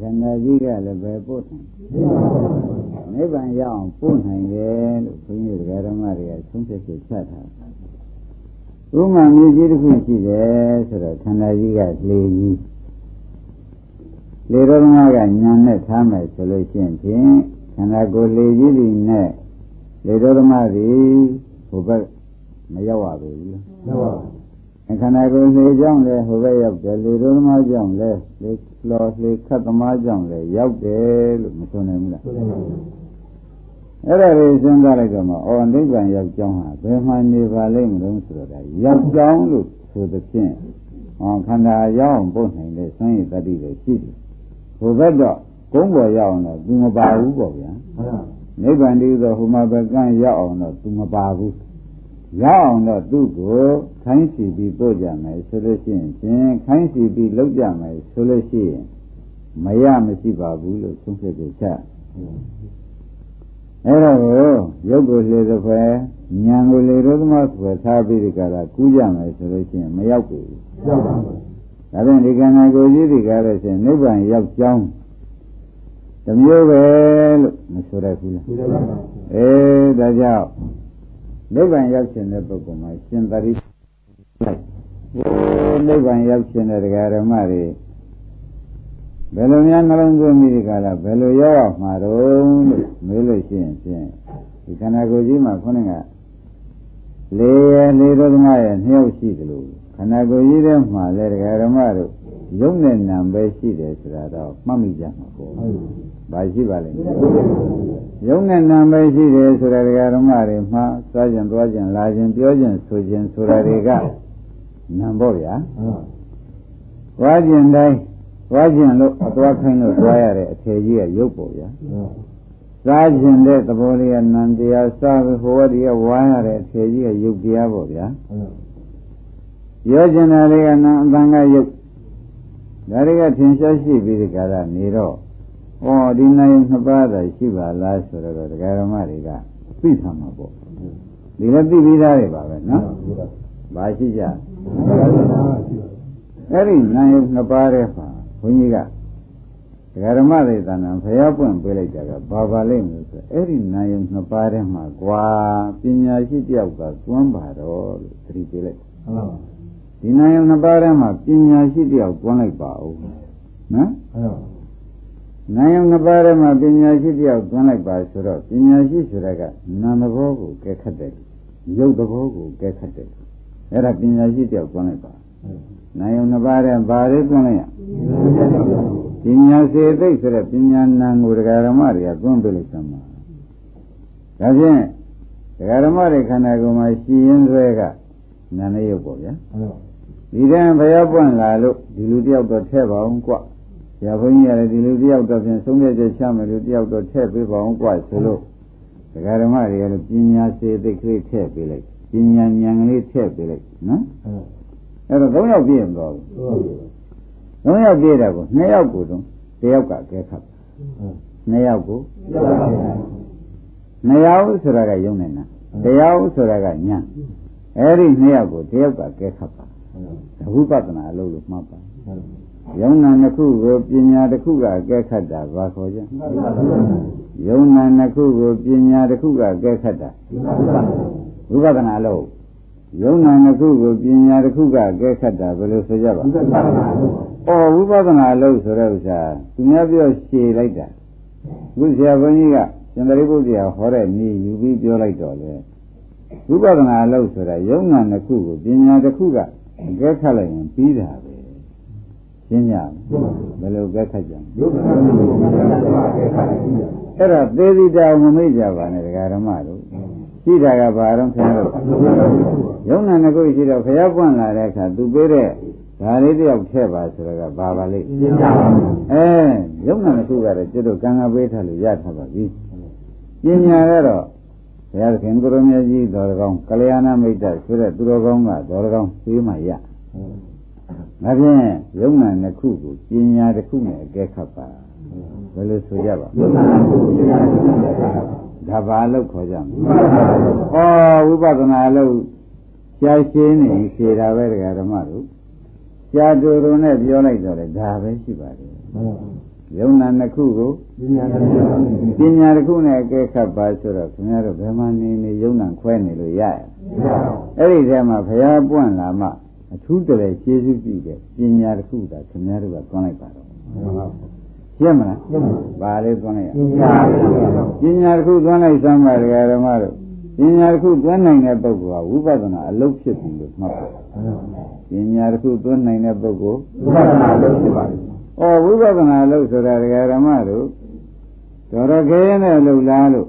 ခန္ဓာကြီးကလည်းပဲပို့နိုင်နိဗ္ဗာန်ရောက်အောင်ပို့နိုင်တယ်လို့ဘုန်းကြီးဓမ္မတွေကဆုံးဖြတ်ချက်ချထားဥမာမျိုးကြီးတစ်ခုရှိတယ်ဆိုတော့ခန္ဓာကြီးကလေကြီးလေတော်ဓမ္မကညာနဲ့ထားမယ်ဆိုလို့ရှိရင်ဖြင့်ခန္ဓာကိုယ်လေကြီးတွေနဲ့လေတော်ဓမ္မတွေဟိုဘက်မရောက်ရဘူးလားမရောက်ပါဘူး ခန္ဓာကိုယ်လေကြောင့်လည်းဟိုဘက်ရောက်တယ်လေတော်ဓမ္မကြောင့်လည်းလေလော်လေခတ်သမားကြောင့်လည်းရောက်တယ်လို့မဆိုနိုင်ဘူးလားဆိုနိုင်ပါဘူးအဲ့ဒါလေးစဉ်းစားလိုက်တော့မှအော်နိဗ္ဗာန်ရောက်ကြောင်းဟာဘယ်မှနေပါလိမ့်မလို့ဆိုတော့ရောက်ကြောင်းလို့ဆိုသဖြင့်ဟောခန္ဓာရောက်အောင်ပို့နိုင်တဲ့စွမ်းရည်တတိတွေရှိတယ်။ဟိုဘက်တော့ကုန်းပေါ်ရောက်အောင်တော့သူမပါဘူးပေါ့ဗျာ။နိဗ္ဗာန်တည်းဆိုဟိုမှာပဲကန့်ရောက်အောင်တော့သူမပါဘူး။ ရောက်အောင်တော့သူ့ကိုခိုင်းစီပြီးပို့ကြမယ်ဆိုလို့ရှိရင်ဖြင့်ခိုင်းစီပြီးလုပ်ကြမယ်ဆိုလို့ရှိရင်မရမရှိပါဘူးလို့သုံးဖြတ်ကြချက်အဲ့တော့ရုပ်ကိုလေသဖွယ်ဉာဏ်ကိုလေရောသမဆွယ်ထားပြီးဒီကရာကူးကြမယ်ဆိုလို့ရှိရင်မရောက်ဘူးရောက်ပါဘူးဒါဖြင့်ဒီကံနာကိုကြီးဒီကားလို့ရှိရင်နိဗ္ဗာန်ရောက်ကြောင်းတမျိုးပဲလို့မဆိုရဘူးလားဆိုရပါဘူးအေးဒါကြောင့် နိဗ္ဗာန်ရောက်ခြင်းတဲ့ပုဂ္ဂိုလ်မှာရှင်သာရိလိုက်ဟိုနိဗ္ဗာန်ရောက်ခြင်းတဲ့တရားဓမ္မတွေဘယ်လိုများနှလုံးသွင်းပြီးဒီကလာဘယ်လိုရောက်အောင်မှာတော့လို့မေးလို့ရှိရင်ဖြင့်ဒီခန္ဓာကိုယ်ကြီးမှာခေါင်းကလေရလေတော်ဓမ္မရဲ့နှစ်ယောက်ရှိသလိုခန္ဓာကိုယ်ကြီးထဲမှာလည်းတရားဓမ္မတို့ယုံနဲ့နံပဲရှိတယ်ဆိုတာတော့မှတ်မိကြမှာပေါ့။ဘာရှိပါလိမ့်မလဲ။ ယုံနဲ့နံပဲရှိတယ်ဆိုတာတရားဓမ္မတွေမှာသွားကျင်သွားကျင်လာကျင်ပြောကျင်ဆိုကျင်ဆိုတာတွေကနံပေါ့ဗျာ။သွားကျင်တိုင်းသွားခြင်းလို့အသွားခိုင်းလို့သွားရတဲ့အထေကြီးကရုပ်ပေါ့ဗျာစားခြင်းတဲ့သဘောလေးကနံတရားစားပြီးဟိုဝတ္တိကဝါရတဲ့အထေကြီးကရုပ်တရားပေါ့ဗျာရောခြင်းတာလေးကနံအပန်းကရုပ်ဒါတွေကထင်ရှားရှိပြီးဒီကရနေတော့ ဩဒီနိုင်နှစ်ပါးသာရှိပါလားဆိုတော့ဒကာရမတွေကသိသမှာပေါ့ဒီလည်းသိပြီးသားတွေပါပဲနော်ဘာရှိကြအဲ့ဒီနိုင်နှစ်ပါးတဲ့ပါဘုန်းကြီးကဒကာဓမ္မတွေတဏ္ဍာဖျားပွင့်ပေးလိုက်တာကဘာပါလိမ့်လို့ဆိုအဲ့ဒီနာယုံနှစ်ပါးထဲမှာကွာပညာရှိတယောက်ကကျွမ်းပါတော့လို့သတိပေးလိုက်ဟုတ်ပါဒီနာယုံနှစ်ပါးထဲမှာပညာရှိတယောက်ကျွမ်းလိုက်ပါဦးနော်ဟုတ်ပါ နာယုံနှစ်ပါးထဲမှာပညာရှိတယောက်ကျွမ်းလိုက်ပါဆိုတော့ပညာရှိဆိုတာကနာမ်သဘောကိုကဲခတ်တယ်ရုပ်သဘောကိုကဲခတ်တယ်အဲ့ဒါပညာရှိတယောက်ကျွမ်းလိုက်ပါနိုင်ုံနှစ်ပါးတဲ့ဘာတွေသွင်းလိုက်ရပညာစေသိဆိုတဲ့ပညာနာကိုတရားဓမ္မတွေကသွင်းပေးလိုက်သမှာဒါဖြင့်တရားဓမ္မတွေခန္ဓာကိုယ်မှာရှိရင်းဆွဲကနာနေရုပ်ပေါ့ဗျာဒီတန်းဘယ်ပွင့်လာလို့ဒီလူတယောက်တော့ထဲပါအောင်ကွ ဆရာဘုန်းကြီးရတယ်ဒီလူတယောက်တော့ဖြင့်သုံးရချက်ချမယ်လို့တယောက်တော့ထဲပေးပါအောင်ကွဆိုလို့တရားဓမ္မတွေကလည်းပညာစေသိကလေးထဲပေးလိုက်ပညာဉာဏ်ကလေးထဲပေးလိုက်နော်အဲ့တော့၃ယောက်ပြည့်မသွားဘူး၃ယောက်ပြည့်တယ်ကို၂ယောက်ကိုတော့တယောက်ကကဲခတ်၂ယောက်ကို၂ယောက်ဆိုတာကယုံနေတာတယောက်ဆိုတာကညာအဲ့ဒီ၂ယောက်ကိုတယောက်ကကဲခတ်ပါသဟုပဒနာအလုပ်လို့မှတ်ပါ ယုံနာနှစ်ခုကိုပညာတစ်ခုကကဲခတ်တာဘာခေါ်ကြယုံနာနှစ်ခုကိုပညာတစ်ခုကကဲခတ်တာဝိပဿနာလို့ယုံနာနှစ်ခုကိုပညာတစ်ခုကကဲခတ်တာဘယ်လိုဆိုကြပါ။အော်ဝိပဿနာလို့ဆိုတဲ့ဥစ္စာသူများပြောရှည်လိုက်တာ။ခုဆရာဘုန်းကြီးကရှင်သာရိပုတ္တရာဟောတဲ့နည်းယူပြီးပြောလိုက်တော့လေ။ဝိပဿနာလို့ဆိုတာယုံနာနှစ်ခုကိုပညာတစ်ခုကကဲခတ်လိုက်ရင်ပြီးတာပဲ။ ရှင်းကြဘယ်လိုကဲခတ်ကြလဲ။ယုံနာနှစ်ခုကိုပညာတစ်ခုကကဲခတ်လိုက်အဲ့ဒါသေတိတာမမိတ်ကြပါနဲ့ဒကာဓမ္မတို့ရှိတာကဘာတော့ခင်ဗျားတို့ယုံနာငကုရှိတော့ခရပွင့်လာတဲ့အခါသူပေးတဲ့ဒါလေးတယောက်ထည့်ပါဆိုတော့ဘာပါလိမ့်အဲယုံနာငကုကတော့ကျွတ်တို့ကံကပေးထားလို့ရထားပါပြီပညာကတော့ဘုရားခင်ကိုရမကြီးတော်တော်ကောင်းကလျာဏမိတ်တဆိုတဲ့သူတော်ကောင်းကတော်တော်ကောင်းပေးမှရ ငါဖြင့်ယုံနာနှစ်ခုကိုပညာတစ်ခုနဲ့အကဲခတ်ပါဘယ်လိုဆိုကြပါယုံနာနှစ်ခုပညာတစ်ခုနဲ့အကဲခတ်ပါဒါဘာလို့ခေါ်ကြမလဲ။ဩဝိပဿနာလို့ရှားရှင်းနေဖြေတာပဲတရားဓမ္မတို့ရှားတူတူနဲ့ပြောလိုက်တော့လေဒါပဲရှိပါတယ်ယုံနာနှစ်ခုကိုပညာတစ်ခုနဲ့အကဲခတ်ပါဆိုတော့ခင်ဗျားတို့ဘယ်မှာနေနေယုံနာခွဲနေလို့ရရဲ့အဲ့ဒီထဲမှာဘုရားပွင့်လာမှ အထူးတည်းကျေးဇူးပြုတဲ့ပညာတစ်ခုသာခင်ဗျားတို့ကတွန်းလိုက်ပါတော့ရှင်းမလားပါလေတွန်းလိုက်ရပညာတစ်ခုတွန်းလိုက်စမ်းပါဒကာဓမ္မတို့ပညာတစ်ခုတွန်းနိုင်တဲ့ပုဂ္ဂိုလ်ကဝိပဿနာအလုပ်ဖြစ်ပြီလို့မှတ်ပါပညာတစ်ခုတွန်းနိုင်တဲ့ပုဂ္ဂိုလ်ဝိပဿနာအလုပ်ဖြစ်ပါပြီဩဝိပဿနာလို့ဆိုတာဒကာဓမ္မတို့တော်တော်ခဲနဲ့လှုပ်လားလို့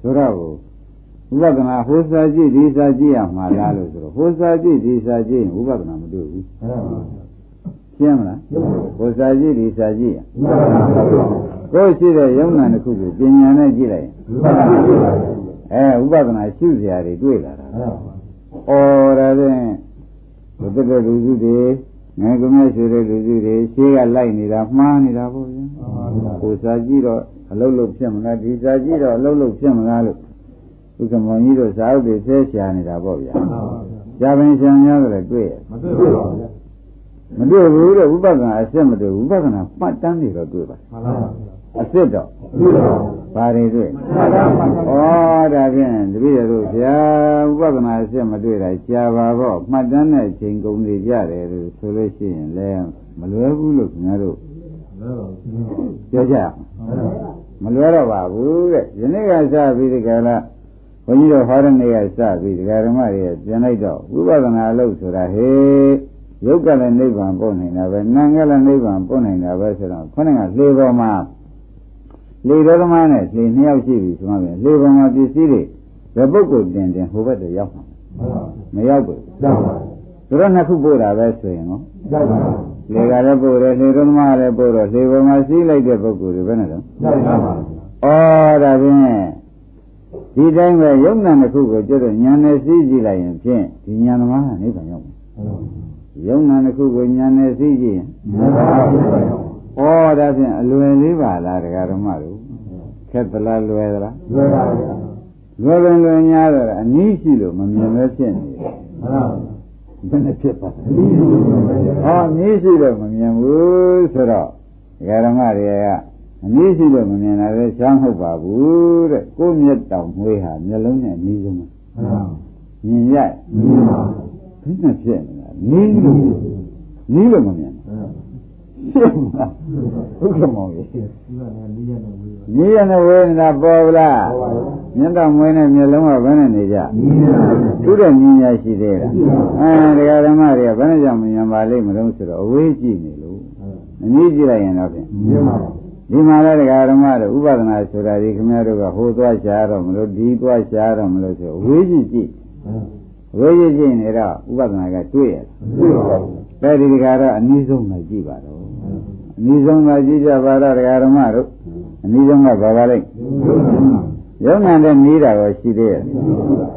ဆိုတော့ ဝိပဿနာဟိုစာကြည့်ဒီစာကြည့်ရမှာလားလို့ဆိုတော့ဟိုစာကြည့်ဒီစာကြည့်ရင်ဝိပဿနာမတွေ့ဘူးရှင်းမလားဟိုစာကြည့်ဒီစာကြည့်ရကိုယ်ရှိတဲ့ယုံနာတစ်ခုကိုပညာနဲ့ကြည့်လိုက်ရင်အဲဝိပဿနာရှုစရာတွေတွေ့လာတာဩဒါဖြင့်ဘုဒ္ဓလူစုတွေငယ်ကမြတ်ရှိတဲ့လူစုတွေရှေးကလိုက်နေတာမှားနေတာပေါ့ဗျာကိုစာကြည့်တော့အလုတ်လုတ်ဖြစ်မလားဒီစာကြည့်တော့အလုတ်လုတ်ဖြစ်မလားလို့ ဥက္ကမောင်ကြီးတို့စာအုပ်တွေဆဲရှာနေတာပေါ့ဗျာကြာပင်ဆံများတယ်တွေ့ရမတွေ့ပါဘူးမတွေ့ဘူးတဲ့ဝိပဿနာအစစ်မတွေ့ဝိပဿနာမှတ်တမ်းနေတော့တွေ့ပါမှန်ပါပါအစစ်တော့ဘာတွေတွေ့ဩဒါဖြင့်တပည့်တို့ဆရာဝိပဿနာအစစ်မတွေ့တာကြာပါတော့မှတ်တမ်းတဲ့ချိန်ကုန်နေကြတယ်လို့ဆိုလို့ရှိရင်လည်းမလွယ်ဘူးလို့ခင်ဗျားတို့ပြောကြမလွယ်တော့ပါဘူးတဲ့ယနေ့ကစပြီးဒီကလာ ဘုန်းကြီးတို့ဟောတဲ့နေ့ကစပြီးဒကာဓမ္မတွေပြန်လိုက်တော့ဝိပဿနာအလုပ်ဆိုတာဟေးယုတ်ကလည်းနိဗ္ဗာန်ပို့နိုင်တာပဲနာငယ်လည်းနိဗ္ဗာန်ပို့နိုင်တာပဲဆိုတော့ခေါင်းကလေပေါ်မှာလေတော်သမားနဲ့လေနှစ်ယောက်ရှိပြီဆိုမှပြန်လေပေါ်မှာပစ္စည်းတွေဘယ်ပုဂ္ဂိုလ်တင်တင်ဟိုဘက်တည်းရောက်မှာမရောက်ဘူးရောက်ပါဘူးဒါတော့နှစ်ခုပို့တာပဲဆိုရင်ရောရောက်ပါဘူးလေကလည်းပို့တယ်လေတော်သမားလည်းပို့တော့လေပေါ်မှာစီးလိုက်တဲ့ပုဂ္ဂိုလ်တွေဘယ်နဲ့တော့ရောက်ပါဘူးဩဒါဖြင့် ဒီတိုင်းပဲယုံနာတစ်ခုကိုကျတော့ဉာဏ်နဲ့သိကြည့်လိုက်ရင်ဖြင့်ဒီဉာဏ်သမားကနိဗ္ဗာန်ရောက်မယ်ယုံနာတစ်ခုကိုဉာဏ်နဲ့သိကြည့်ရင်နိဗ္ဗာန်ရောက်ဩဒါဖြင့်အလွယ်လေးပါလားတရားဓမ္မတို့ခက်သလားလွယ်သလားလွယ်ပါဘူးလွယ်ပင်လွယ်များတော့အနည်းရှိလို့မမြင်ပဲဖြစ်နေတယ်မှန်ပါဘယ်နဲ့ဖြစ်ပါလဲ။အော်နည်းရှိတော့မမြင်ဘူးဆိုတော့ဒကာဓမ္မတွေက အနည်းရှိလို့မမြင်တာလည်းရှားမဟုတ်ပါဘူးတဲ့ကိုယ်မျက်တောင်မွေးဟာမျက်လုံးနဲ့အနည်းဆုံးပဲမြင်ရမြင်ပါဘယ်နဲ့ဖြစ်နေတာနည်းလို့နည်းလို့မမြင်ရှင်းမလားဟုတ်ကဲ့မောင်ကြီးနည်းရနဲ့ဝေးနေတာပေါ်ဗလားမျက်တောင်မွေးနဲ့မျက်လုံးကဘယ်နဲ့နေကြသူတဲ့ညီညာရှိသေးလားအဲတရားဓမ္မတွေကဘယ်နဲ့ကြောင့်မမြင်ပါလိမ့်မလို့ဆိုတော့အဝေးကြည့်နေလို့အနည်းကြည့်လိုက်ရင်တော့ဖြင့်မြင်ပါပါ ဒီမှာလည်းတရားဓမ္မတို့ဥပဒနာဆိုတာဒီခင်ဗျားတို့ကဟိုသွားရှားတော့မလို့ဒီသွားရှားတော့မလို့ဆိုဝေးကြည့်ကြည့်ဝေးကြည့်ကြည့်နေတော့ဥပဒနာကတွေ့ရတွေ့ပါဘူးပဲဒီကတော့အနည်းဆုံးမှကြည့်ပါတော့အနည်းဆုံးမှကြည့်ကြပါတော့တရားဓမ္မတို့အနည်းဆုံးကဘာပါလိမ့်ယုံနာတဲ့နေတာကိုရှိသေးရဲ့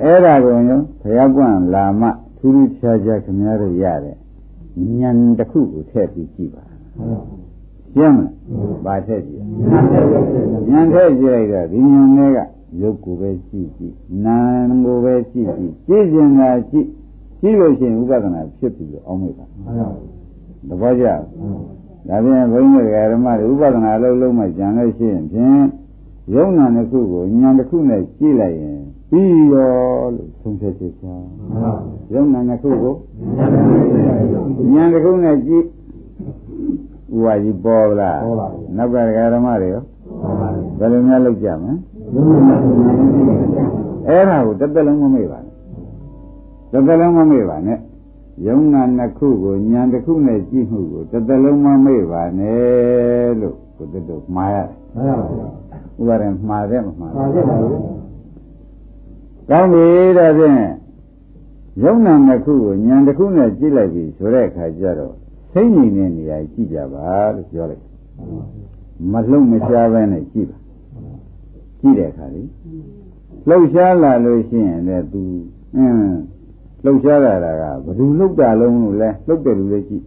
အဲ့ဒါကိုညဘုရားကွန့်လာမှထူးထူးခြားခြားခင်ဗျားတို့ရတဲ့ဉာဏ်တစ်ခုကိုထည့်ပြီးကြည့်ပါ ရှင်းမလားဘာထက်ကြည့်ဉာဏ်ထက်ကြည့်လိုက်တော့ဒီဉာဏ်လေးကရုပ်ကိုပဲကြည့်ကြည့်နာမ်ကိုပဲကြည့်ကြည့်ကြည့်ခြင်းကကြည့်ကြည့်လို့ရှိရင်ဥပဒနာဖြစ်ပြီလို့အောင်းမိတာသဘောကျဒါပြန်ဘုန်းကြီးတွေကဓမ္မတွေဥပဒနာလုံးလုံးမှကြံလို့ရှိရင်ဖြင့်ယုံနာတစ်ခုကိုဉာဏ်တစ်ခုနဲ့ကြည့်လိုက်ရင်ပြီးရောလို့သုံးဖြတ်ချက်ချာယုံနာတစ်ခုကိုဉာဏ်တစ်ခုနဲ့ကြည့် ဥပါကြီးပေါ်လားပေါ်ပါဘူးနောက်ကဒကာဓမ္မတွေရောပေါ်ပါဘူးဘယ်လိုများလုပ်ကြမလဲအဲ့ဒါကိုတစ်သက်လုံးမမေ့ပါနဲ့တစ်သက်လုံးမမေ့ပါနဲ့ယုံနာနှစ်ခုကိုဉာဏ်တစ်ခုနဲ့ကြည့်မှုကိုတစ်သက်လုံးမမေ့ပါနဲ့လို့ကိုတတို့မှားရတယ်မှန်ပါဘူးဥပါရင်မှားတယ်မမှားဘူးမှားတယ်ပါဘူးကောင်းပြီဒါဖြင့်ယုံနာနှစ်ခုကိုဉာဏ်တစ်ခုနဲ့ကြည့်လိုက်ပြီဆိုတဲ့အခါကျတော့ စိတ်ငြိမ်တဲ့နေရာကြည့်ကြပါလို့ပြောလိုက်မလှုပ်မရှားပဲနဲ့ကြည့်ပါကြည့်တဲ့အခါလေလှုပ်ရှားလာလို့ရှိရင်လည်း तू အင်းလှုပ်ရှားလာတာကဘယ်သူလှုပ်တာလုံးလို့လဲလှုပ်တယ်လူလည်းကြည့်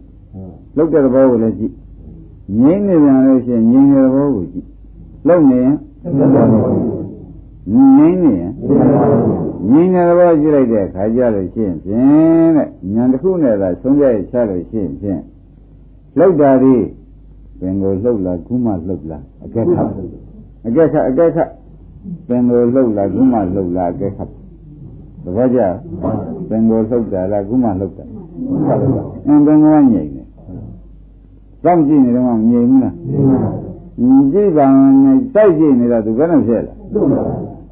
လှုပ်တဲ့သဘောကိုလည်းကြည့်ငြိမ့်နေပြန်လို့ရှိရင်ငြိမ့်တဲ့သဘောကိုကြည့်လှုပ်နေရင်ငြိမ့်နေရင်ငြိမ့်တဲ့သဘောကြည့်လိုက်တဲ့အခါကျလို့ရှိရင်ဖြင့်တဲ့ဉာဏ်တစ်ခုနဲ့သာဆုံးဖြတ်ရချလို့ရှိရင်ဖြင့် လောက်တာဒီဘင်ကိုလှုပ်လာခုမှလှုပ်လာအကက်ခတ်အကက်ခတ်အကက်ခတ်ပင်ကိုလှုပ်လာခုမှလှုပ်လာအကက်ခတ်သဘောကျပင်ကိုလှုပ်တာလားခုမှလှုပ်တာအင်းပင်ကငြိမ့်နေစောင့်ကြည့်နေတော့မငြိမ်ဘူးလားကြည့်ပါနဲ့စိုက်ကြည့်နေတော့သူဘယ်နဲ့ဖြစ်လဲ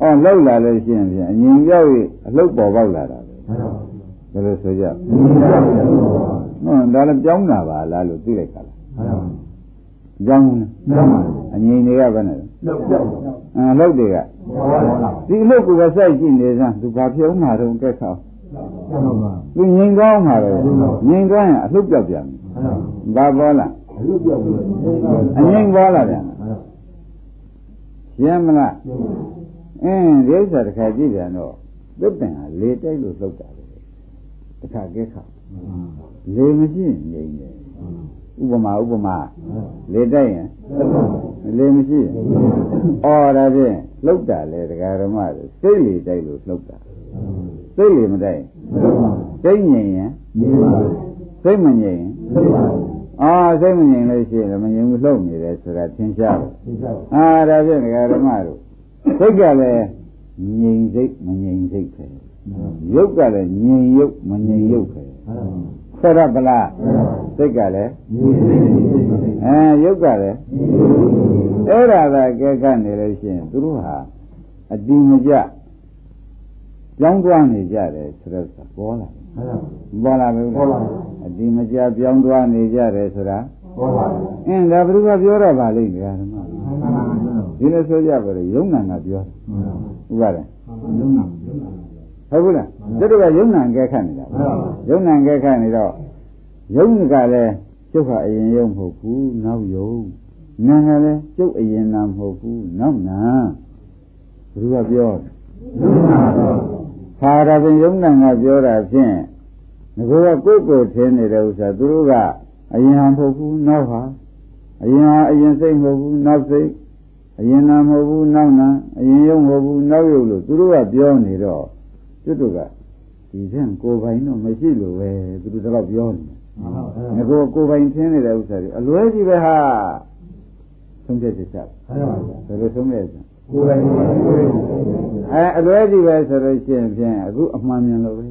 အော်လှုပ်လာလို့ရှိရင်ဖြင့်အငြိမ်ပြောက်ရအလှုပ်ပေါ်ပေါက်လာတာပဲဘယ်လိုဆိုကြ ဟုတ်ဒါလည်းပြောင်းတာပါလားလို့သိလိုက်ကြလားကြောင်းအငြိမ်တွေကဘယ်နဲ့လဲအဲလှုပ်တွေကဒီလှုပ်ကိုပဲစိုက်ကြည့်နေစမ်းသူဘာပြုံးမှာတော့ကဲခေါသူငြိမ်ကောင်းမှာပဲငြိမ်ကောင်းရင်အလှုပ်ပြောက်ပြန်ဘာပေါ်လားအငြိမ်ပေါ်လာပြန်ရှင်းမလားအင်းဒီဥစ္စာတစ်ခါကြည့်ပြန်တော့သစ်ပင်ကလေတိုက်လို့လှုပ်တာလေတစ်ခါကဲခါ လေမရှိရင်ငြိမ်တယ်ဥပမာဥပမာလေတိုက်ရင်လေမရှိရင်အော်ဒါဖြင့်လှုပ်တာလေတရားဓမ္မစိတ်လေတိုက်လို့လှုပ်တာစိတ်လေမတိုက်စိတ်ငြိမ်ရင်စိတ်မငြိမ်ရင်အာစိတ်မငြိမ်လို့ရှိရင်မငြိမ်ဘူးလှုပ်နေတယ်ဆိုတာသင်ရှားတယ်အာဒါဖြင့်တရားဓမ္မတို့စိတ်ကလည်းငြိမ်စိတ်မငြိမ်စိတ်ပဲရုပ်ကလည်းငြိမ်ရုပ်မငြိမ်ရုပ်ပဲ ဆက်ရပလားစိတ်ကလည်းအဲရုပ်ကလည်းအဲ့ဒါကကဲကနေလို့ရှိရင်သူတို့ဟာအတိမကြကြောင်းသွားနေကြတယ်ဆိုတော့ပေါ်လာပေါ်လာပြီပေါ်လာအတိမကြပြောင်းသွားနေကြတယ်ဆိုတာပေါ်လာအင်းဒါဘယ်သူကပြောတော့ပါလိမ့်မယ်ဓမ္မဒီလိုဆိုကြပါလေယုံနာကပြောဥပါဒ်ယုံနာ ဟုတ်ဘူးလားတို့ကယုံနာကဲခတ်နေတာယုံနာကဲခတ်နေတော့ယုံကလည်းကျုပ်ကအရင်ယုံမဟုတ်ဘူးနောက်ယုံနာကလည်းကျုပ်အရင်နာမဟုတ်ဘူးနောက်နာဘယ်သူကပြောယုံနာတော့ခါရပင်ယုံနာကပြောတာဖြင့်ငါကကိုယ်ကိုထင်းနေတဲ့ဥစ္စာသူတို့ကအရင်ဟာမဟုတ်ဘူးနောက်ဟာအရင်ဟာအရင်စိတ်မဟုတ်ဘူးနောက်စိတ်အရင်နာမဟုတ်ဘူးနောက်နာအရင်ယုံမဟုတ်ဘူးနောက်ယုံလို့သူတို့ကပြောနေတော့ သူတို့ကဒီဖြင့်ကိုယ်ပိုင်တော့မရှိလို့ပဲသူတို့တော့ပြောနေငါကိုကိုယ်ပိုင်ထင်းနေတဲ့ဥစ္စာတွေအလွဲကြီးပဲဟာဆုံးဖြတ်ချက်ချက်ဘယ်လိုဆုံးလဲဆိုကိုယ်ပိုင်အဲအလွဲကြီးပဲဆိုလို့ရှိရင်ဖြင့်အခုအမှန်မြင်လို့ပဲ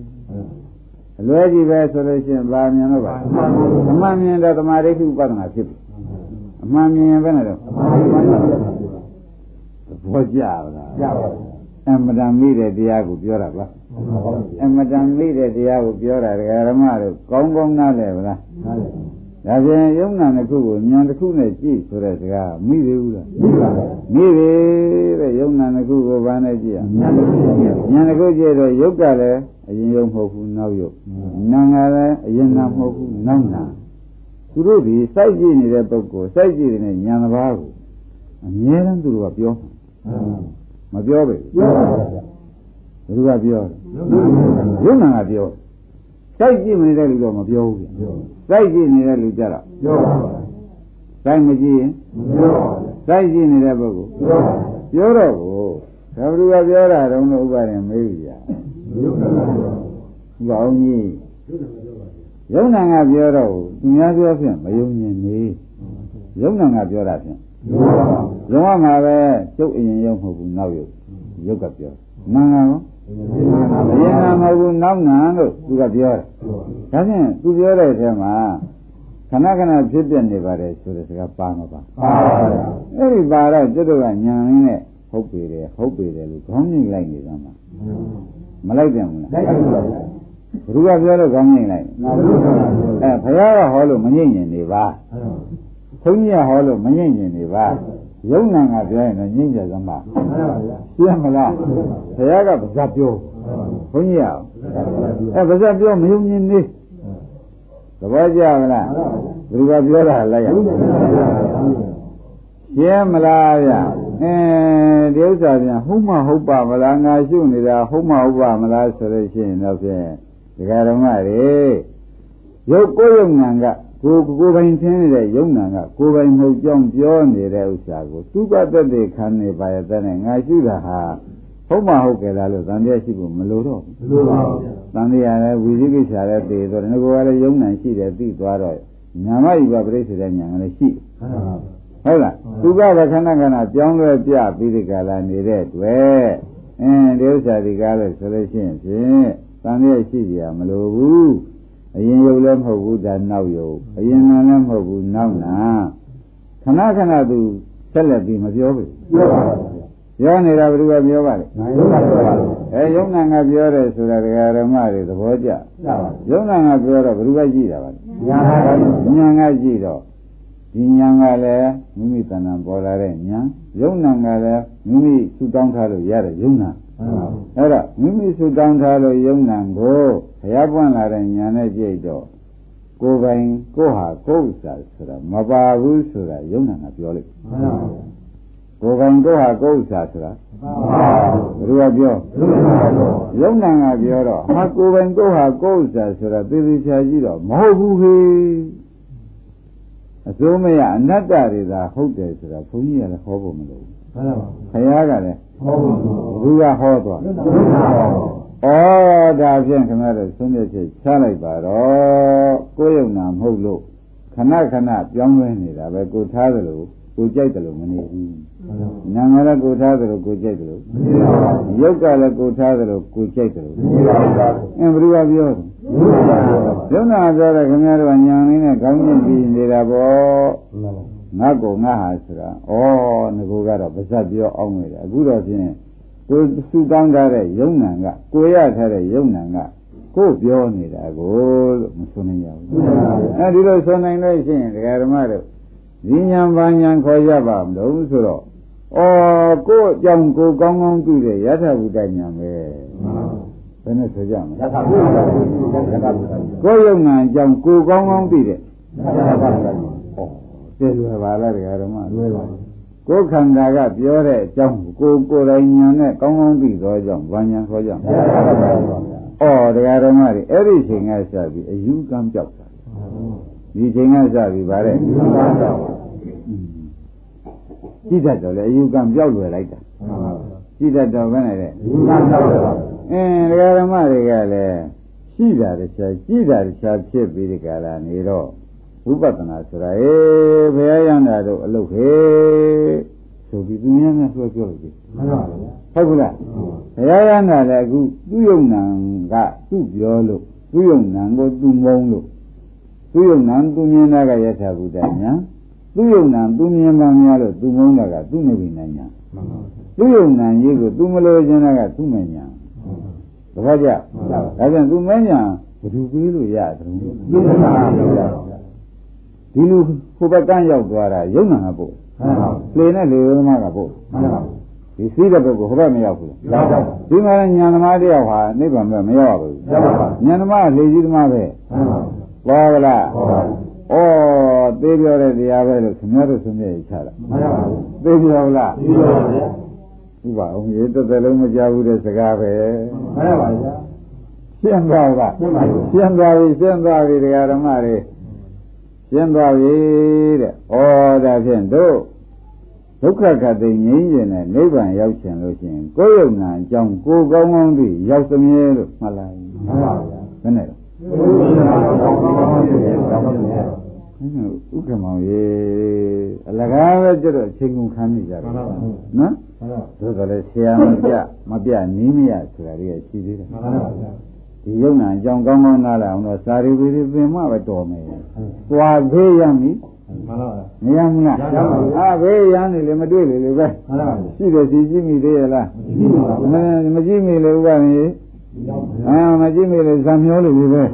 အလွဲကြီးပဲဆိုလို့ရှိရင်ဗာမြင်လို့ပါအမှန်မြင်တော့သမာဓိဥပဒနာဖြစ်ပြီအမှန်မြင်ရင်ဘယ်နဲ့တော့ဘောကြပါလားကြပါဘူးအမတန်မိတဲ့တရားကိုပြောတာပါ အမတန်မိတဲ့တရားကိုပြောတာဒကာရမတို့ကောင်းကောင်းနားလည်ပါလားဒါပြန်ယုံနာတစ်ခုကိုဉာဏ်တစ်ခုနဲ့ကြည့်ဆိုတဲ့စကားမိသေးဘူးလားမိပါဘူးမိပြီတဲ့ယုံနာတစ်ခုကိုဘာနဲ့ကြည့်ရဉာဏ်တစ်ခုဉာဏ်တစ်ခုကြည့်တော့ယုတ်ကလည်းအရင်ယုံမဟုတ်ဘူးနောက်ယုတ်နာငါလည်းအရင်နာမဟုတ်ဘူးနောက်နာသူတို့ဒီစိုက်ကြည့်နေတဲ့ပုဂ္ဂိုလ်စိုက်ကြည့်တဲ့ဉာဏ်တစ်ပါးကိုအမြဲတမ်းသူတို့ကပြောမပြောပဲပြောပါဘူး ဘယ်သူကပြောယုံနာကပြောစိုက်ကြည့်မနေတဲ့လူတော့မပြောဘူးပြန်စိုက်ကြည့်နေတဲ့လူကြတော့ပြောပါဘူးစိုက်မကြည့်ရင်မပြောပါဘူးစိုက်ကြည့်နေတဲ့ပုဂ္ဂိုလ်ပြောပါဘူးပြောတော့ကိုဒါဘယ်သူကပြောတာတုံးလို့ဥပါရင်မေးကြယုံနာကပြောဘောင်းကြီးယုံနာကပြောတော့သူများပြောဖြင့်မယုံမြင်နေယုံနာကပြောတာဖြင့်ယုံရမှာပဲကျုပ်အရင်ယုံမဟုတ်ဘူးနောက်ယုံယုတ်ကပြောနာငါ ရောအရင်ကမဟုတ်ဘူးနောက်နာလို့သူကပြောတယ်ဒါဖြင့်သူပြောတဲ့အထဲမှာခဏခဏဖြစ်ပြနေပါတယ်ဆိုတဲ့စကားပါမှာပါပါပါအဲ့ဒီပါတော့ကျွတ်တို့ကညာရင်းနဲ့ဟုတ်ပေတယ်ဟုတ်ပေတယ်လို့ခေါင်းငိမ့်လိုက်နေသမှာမလိုက်ပြန်ဘူးလားလိုက်ပါဘူးဘုရားပြောလို့ခေါင်းငိမ့်လိုက်အဲဘုရားကဟောလို့မငိမ့်ရင်နေပါဘုန်းကြီးကဟောလို့မငိမ့်ရင်နေပါ ယုံနာကပြောရင်တော့ငိမ့်ကြစမ်းပါရှင်းမလားဘုရားကဗဇတ်ပြောဘုန်းကြီးကအဲဗဇတ်ပြောမယုံရင်နေသဘောကျမလားဘယ်သူကပြောတာလိုက်ရရှင်းမလားဗျအဲဒီဥစ္စာပြန်ဟုတ်မဟုတ်ပါမလားငါရှုနေတာဟုတ်မဟုတ်ပါမလားဆိုလို့ရှိရင်တော့ဖြင့်ဒီကရမတွေရုပ်ကိုယ်ယုံနာက ကိုကိုပိုင်သင်းနေတဲ့ယုံနာကကိုပိုင်မဟုတ်ကြောင်းပြောနေတဲ့ဥစ္စာကိုသူကတက်တဲ့ခံနေပါရဲ့တဲ့ငါရှုတာဟာဟုတ်မဟုတ်ကြလားလို့သံဃာရှိဖို့မလိုတော့ဘူးမလိုပါဘူးသံဃာလည်းဝိသိကိစ္စလည်းသိတော့ငါကလည်းယုံနာရှိတယ်သိသွားတော့ညာမဤပါပြိစ္ဆေတဲ့ညာကလည်းရှိဟုတ်လားသူကလည်းခဏခဏပြောင်းလဲပြပြီးဒီကလာနေတဲ့တွေ့အင်းဒီဥစ္စာဒီကားလို့ဆိုလို့ရှိရင်ဖြင့်တန်ရရှိကြမလို့ဘူး အရင်ယုတ်လည်းမဟုတ်ဘူးဒါနောက်ယုတ်အရင်နာလည်းမဟုတ်ဘူးနောက်နာခဏခဏသူဆက်လက်ပြီးမပြောဘူးပြောပါဘူးပြောနေတာဘယ်သူကပြောပါလဲအဲယုံနာကပြောတယ်ဆိုတာဒကာရမတွေသဘောကျယုံနာကပြောတော့ဘယ်သူကကြည့်တာပါလဲညာကကြည့်တော့ဒီညာကလည်းမိမိတဏ္ဍာပေါ်လာတဲ့ညာယုံနာကလည်းမိမိဆူတောင်းထားလို့ရတဲ့ယုံနာအဲ့တော့မိမိဆူတောင်းထားလို့ယုံနာကို ဘုရားပွင့်လာတဲ့ညာနဲ့ကြည့်တော့ကိုယ်ပိုင်ကိုယ်ဟာကိုယ်ဥစ္စာဆိုတာမပါဘူးဆိုတာယုံနာကပြောလိုက်ကိုယ်ပိုင်ကိုယ်ဟာကိုယ်ဥစ္စာဆိုတာဘယ်လိုပြောယုံနာကပြောတော့ဟာကိုယ်ပိုင်ကိုယ်ဟာကိုယ်ဥစ္စာဆိုတာသေသေးချာကြည့်တော့မဟုတ်ဘူးခေအစိုးမရအနတ္တတွေသာဟုတ်တယ်ဆိုတာဘုန်းကြီးကလည်းဟောဖို့မလိုဘူးမှန်ပါပါခရီးကလည်းဟောဖို့ဘူးကဟောသွား ဩဒါဖြင့်ခင်ဗျားတို့သုံးရချက်ချလိုက်ပါတော့ကိုယ်ယုံနာမဟုတ်လို့ခဏခဏပြောင်းလဲနေတာပဲကိုထားသလိုကိုကြိုက်တယ်လို့မနေဘူးနာငါလည်းကိုထားတယ်လို့ကိုကြိုက်တယ်လို့မနေပါဘူးရုပ်ကလည်းကိုထားတယ်လို့ကိုကြိုက်တယ်လို့မနေပါဘူးအင်းဘယ်လိုပြောတယ်ယုံနာပြောတယ်ခင်ဗျားတို့ကညာနေနဲ့ခေါင်းညှိပြီးနေတာပေါ့ငါကောငါဟာဆိုတာဩငကိုကတော့ပါဇက်ပြောအောင်နေတယ်အခုတော့ဖြင့် ကိုစုတောင်းထားတဲ့ယုံနာကကိုရထားတဲ့ယုံနာကကိုပြောနေတာကိုလို့မဆိုနိုင်ရဘူးအဲဒီလိုဆိုနိုင်လို့ရှိရင်ဒကာဓမ္မတို့ဒီညာဘာညာခေါ်ရပါမလို့ဆိုတော့ဩကိုအကြောင်းကိုကောင်းကောင်းသိတဲ့ယထာဘုဒ္ဓညာပဲဘယ်နဲ့ဆိုကြမလဲယထာဘုဒ္ဓကိုယုံနာအကြောင်းကိုကောင်းကောင်းသိတဲ့ယထာဘုဒ္ဓဩကျေလွယ်ပါလားတရားဓမ္မလွယ်ပါ ကိုယ်ခန္ဓာကပြောတဲ့အကြောင်းကိုကိုယ်တိုင်ညာနဲ့ကောင်းကောင်းသိသောကြောင့်ဘာညာခေါ်ကြမလဲဩတရားဓမ္မတွေအဲ့ဒီချိန်ကစပြီးအယူကံပြောက်တာဒီချိန်ကစပြီးဗါတဲ့ကြည့်တတ်တော့လေအယူကံပြောက်လွယ်လိုက်တာကြည့်တတ်တော့ဘယ်နဲ့လဲအယူကံပြောက်လွယ်ပါအင်းဒကာဓမ္မတွေကလည်းရှိတာတခြားကြည့်တာတခြားဖြစ်ပြီးဒီကလာနေတော့ ဝိပဿနာဆိုတာအေးဘုရားရံတာတို့အလုပ်ခေဆိုပြီးသူများများပြောပြောလို့ပြီမှန်ပါဗျာဟုတ်ကလားဘုရားရံတာလည်းအခုသူ့ယုံနံကသူ့ပြောလို့သူ့ယုံနံကိုသူ့မုံလို့သူယုံနံသူမြင်တာကယထာဘုဒ္ဓညာသူယုံနံသူမြင်မှများလို့သူမုန်းတာကသူနေပြီညာသူယုံနံကြီးကိုသူမလို့ခြင်းတာကသူမညာတခါကြဒါပြန်သူမညာဘယ်သူပြီးလို့ရတယ် ဒီလိုဟိုဘက်ကန်းရောက်သွားတာယုံနံကပို့လေနဲ့လေသမားကပို့ဒီစီးတဲ့ဘက်ကဟိုဘက်မရောက်ဘူးရောက်ပါဘူးဒီမှာညာသမားတယောက်ဟာနိဗ္ဗာန်ပဲမရောက်ဘူးရောက်ပါဘူးညာသမားလေကြီးသမားပဲပေါ်ကလားဩသေးပြောတဲ့တရားပဲလို့ခင်ဗျားတို့ဆုံးဖြတ်ချတာမှန်ပါဘူးသေးပြောလားသေးပါဗျာဥပါအောင်ရေတစ်သက်လုံးမကြဘူးတဲ့စကားပဲမှန်ပါဗျာရှင်းသွားလားရှင်းပါပြီရှင်းသွားပြီရှင်းသွားပြီတရားဓမ္မတွေ ရှင်းသွားပြီတဲ့ဩဒါဖြင့်တို့ဒုက္ခခတ်သိငြိမ်းကျင်တဲ့နိဗ္ဗာန်ရောက်ချင်လို့ရှိရင်ကိုယ်ယုံနာအကြောင်းကိုယ်ကောင်းကောင်းသိရောက်သမြဲလို့မှတ်လိုက်မှန်ပါဗျာဘယ်နဲ့လဲဥက္ကမောင်ရေအလကားပဲကြတော့အချိန်ကုန်ခံနေကြတယ်နော်သို့တော်လည်းဆရာမပြမပြနီးမရဆိုတာတွေကရှိသေးတယ်ဒီယုံနာအကြောင်းကောင်းကောင်းနားလည်အောင်တော့စာရီဝီပင်မှပဲတော်မယ် သွားသေးရမည်မရမလားအာဘေးရန်နေလေမတွေ့လေလေပဲရှိတယ်စီကြည့်မိသေးရလားမကြည့်မိလေဥပမာအာမကြည့်မိလေဇံမျောလို့ပြီပဲ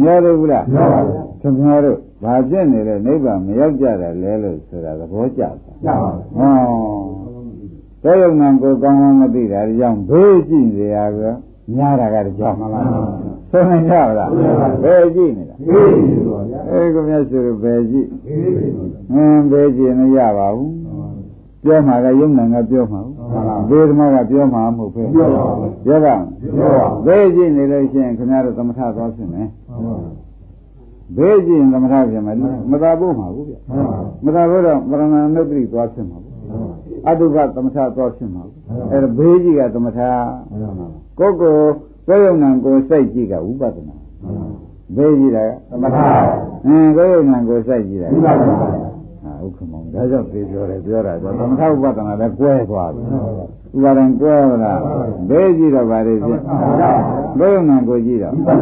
မျောလို့ဘူးလားမျောပါဗျာခင်ဗျားတို့ဘာဖြစ်နေတဲ့နိဗ္ဗာန်မရောက်ကြတယ်လဲလို့ဆိုတာသဘောကျပါကျပါဟောတောယုံငံကိုကောင်းကောင်းမသိတာကြောင့်ဘေးကြည့်နေရက များတာကတကြောင်မှလားဆိုနိုင်ကြပါလားဘယ်ကြည့်နေတာဘေးကြည့်ပါဗျာအဲကိုမြတ်ဆိုဘယ်ကြည့်ဟင်းဘေးကြည့်မရပါဘူးပြောမှာကယုံနာကပြောမှာဗေဒမကပြောမှာမဟုတ်ပဲပြောပါဘူးပြောပါပြောပါဘေးကြည့်နေလို့ရှိရင်ခင်ဗျားတို့သမထသွားဖြစ်မယ်ဘေးကြည့်ရင်သမထဖြစ်မယ်မသာဖို့မှာဘူးဗျမသာဖို့တော့ပရဏာနုပ္ပိသွားဖြစ်မှာဘူးအတုပသမထသွားဖြစ်မှာဘူး အဲဒါဘေးကြည့်ကသမထကိုယ်ကိုကိုယ်ယုံနာကိုစိတ်ကြည့်ကဝိပဿနာဘေးကြည့်တာသမထအင်းကိုယ်ရုံနာကိုစိုက်ကြည့်တာဟာဥက္ကမောင်ဒါကြောင့်ပြေပြောတယ်ပြောတာဆိုသမထဥပဒနာလည်းကွဲသွားပြီဥပါဒံကွဲလားဘေးကြည့်တော့ဗါလေဖြစ်ကိုယ်ရုံနာကိုကြည့်တော့ဒါ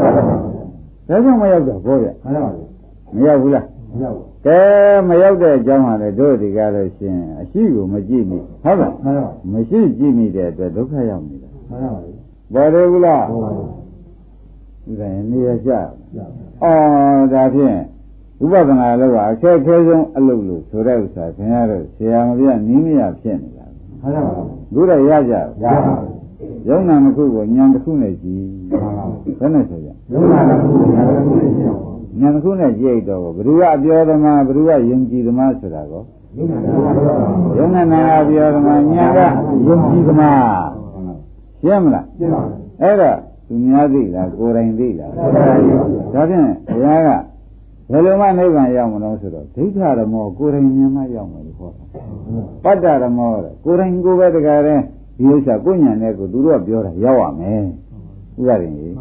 ကြောင့်မရောက်တော့ဘောဗျမရောက်ဘူးလားမရောက်ဘူး ကဲမရောက်တဲ့အကြောင်းဟာလေတို့ဒီကားလို့ရှင်အရှိကိုမကြည့်မိဟုတ်လားမရှိကြည့်မိတဲ့အတွက်ဒုက္ခရောက်နေတာမှန်ပါပါပေါ်တယ်ဘူးလားဟုတ်ပါဘူးဒါရင်နေရကြအော်ဒါဖြင့်ဥပဒနာလို့ကအခက်ခဲဆုံးအလုပ်လို့ဆိုတဲ့ဥစ္စာခင်ဗျားတို့ဆရာမပြနီးမရဖြစ်နေတာမှန်ပါပါဘုရားရကြရပါဘူးယုံနာတစ်ခုကိုဉာဏ်တစ်ခုနဲ့ကြည့်ဘယ်နဲ့ဆိုကြယုံနာတစ်ခုကိုဉာဏ်တစ်ခုနဲ့ကြည့် ဉာဏ်တစ်ခုနဲ့ကြည့်တော့ဘယ်သူကအပြောသမားဘယ်သူကယုံကြည်သမားဆိုတာကောယုံနာနာကပြောသမားဉာဏ်ကယုံကြည်သမားရှင်းမလားရှင်းပါပြီအဲ့ဒါသူများသိလားကိုယ်တိုင်သိလားကိုယ်တိုင်သိပါဒါဖြင့်ဘုရားကဘယ်လိုမှနိဗ္ဗာန်ရောက်မလို့ဆိုတော့ဒိဋ္ဌရမောကိုယ်တိုင်မြင်မှရောက်မယ်လို့ခေါ်တာပတ္တရမောတဲ့ကိုယ်တိုင်ကိုယ်ပဲတကယ်တည်းဒီဥစ္စာကိုညာနဲ့ကိုသူတို့ကပြောတာရောက်ရမယ်ဥပဒေကြီး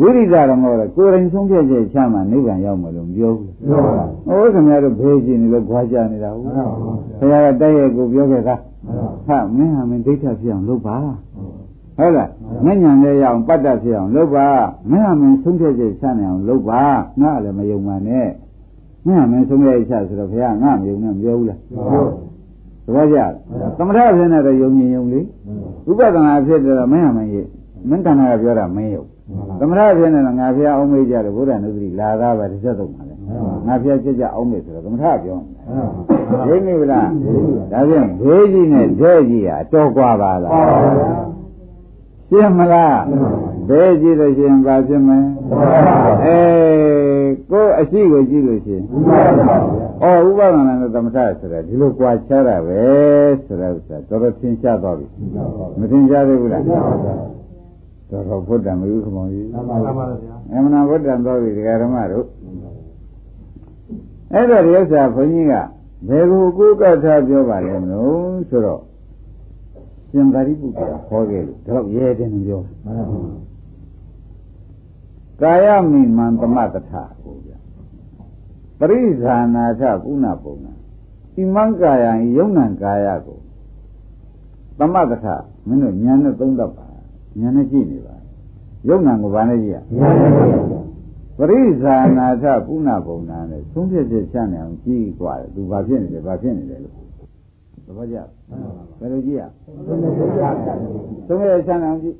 ဝိရိဒရမောတဲ့ကိုယ်တိုင်ဆုံးဖြတ်ချက်ချမှနိဗ္ဗာန်ရောက်မယ်လို့မပြောဘူးပြောပါဘူးဟိုခင်ဗျားတို့ဖေးကြည့်နေလို့ကြွားကြနေတာဟုတ်ဘုရားကတိုက်ရိုက်ကိုပြောခဲ့တာဟာမင်းဟာမင်းဒိဋ္ဌဖြစ်အောင်လုပ်ပါဟုတ်လားမဉ္ဇဏ်လေးရအောင်ပတ်တတ်ဖြစ်အောင်လုပ်ပါမင်းဟာမင်းဆုံးဖြတ်ချက်ချနိုင်အောင်လုပ်ပါငါလည်းမယုံပါနဲ့မင်းဟာမင်းဆုံးဖြတ်ချက်ဆိုတော့ဘုရားငါမယုံနဲ့မပြောဘူးလားသဘောကျသမထဖြစ်နေတော့ယုံရင်ယုံလေဥပဒနာဖြစ်တယ်မင်းဟာမင်းရေမင်းတဏ္ဍာကပြောတာမင်းယုံ သမထဖြစ်နေတော့ငါဖျားအောင်မေးကြတယ်ဘုရားနုပတိလာသားပဲတစ်ချက်သုံးပါလေငါဖျားချက်ကြအောင်မေးဆိုတော့သမထပြောတယ်သိမိလားဒါဖြင့်ဘေးကြီးနဲ့ဒဲကြီးဟာတော်กว่าပါလားရှင်းမလားဘယ်ကြည့်လို့ရှိရင်ဘာဖြစ်မလဲအဲကိုယ်အရှိကိုကြည့်လို့ရှိရင်ဩဥပဒနာနဲ့သမထဆိုတာဒီလိုကြွာချတာပဲဆိုတာဥစ္စာတော်တော်သင်ရှားသွားပြီမသင်ရှားသေးဘူးလား တော်တော်ဘုဒ္ဓံမယူခမောင်ကြီးမှန်ပါပါဗျာအမှန်ဘုဒ္ဓံတော်ပြီဒကာဓမ္မတို့အဲ့တော့ဒီဥစ္စာဘုန်းကြီးကဘယ်ကိုကိုယ်ကထားပြောပါလဲမလို့ဆိုတော့ရှင်သာရိပုတ္တရာခေါ်ခဲ့လို့တော့ရဲတယ်မပြောကာယမိမံသမတထကိုဗျပရိဇာနာထကုဏပုံနာဣမံကာယံယုံနံကာယကိုသမတထမင်းတို့ဉာဏ်နဲ့သုံးတတ်ပါ ဉာဏ်နဲ့ကြည့်နေပါယုံနံကိုဘာနဲ့ကြည့်ရပရိဇာနာထကုဏပုံနာနဲ့သုံးဖြစ်ဖြစ်ချမ်းနေအောင်ကြည့်ကြတယ်သူဘာဖြစ်နေလဲဘာဖြစ်နေလဲလို့သဘောကျဘယ်လိုကြည့်ရသုံးရချမ်းအောင်ကြည့်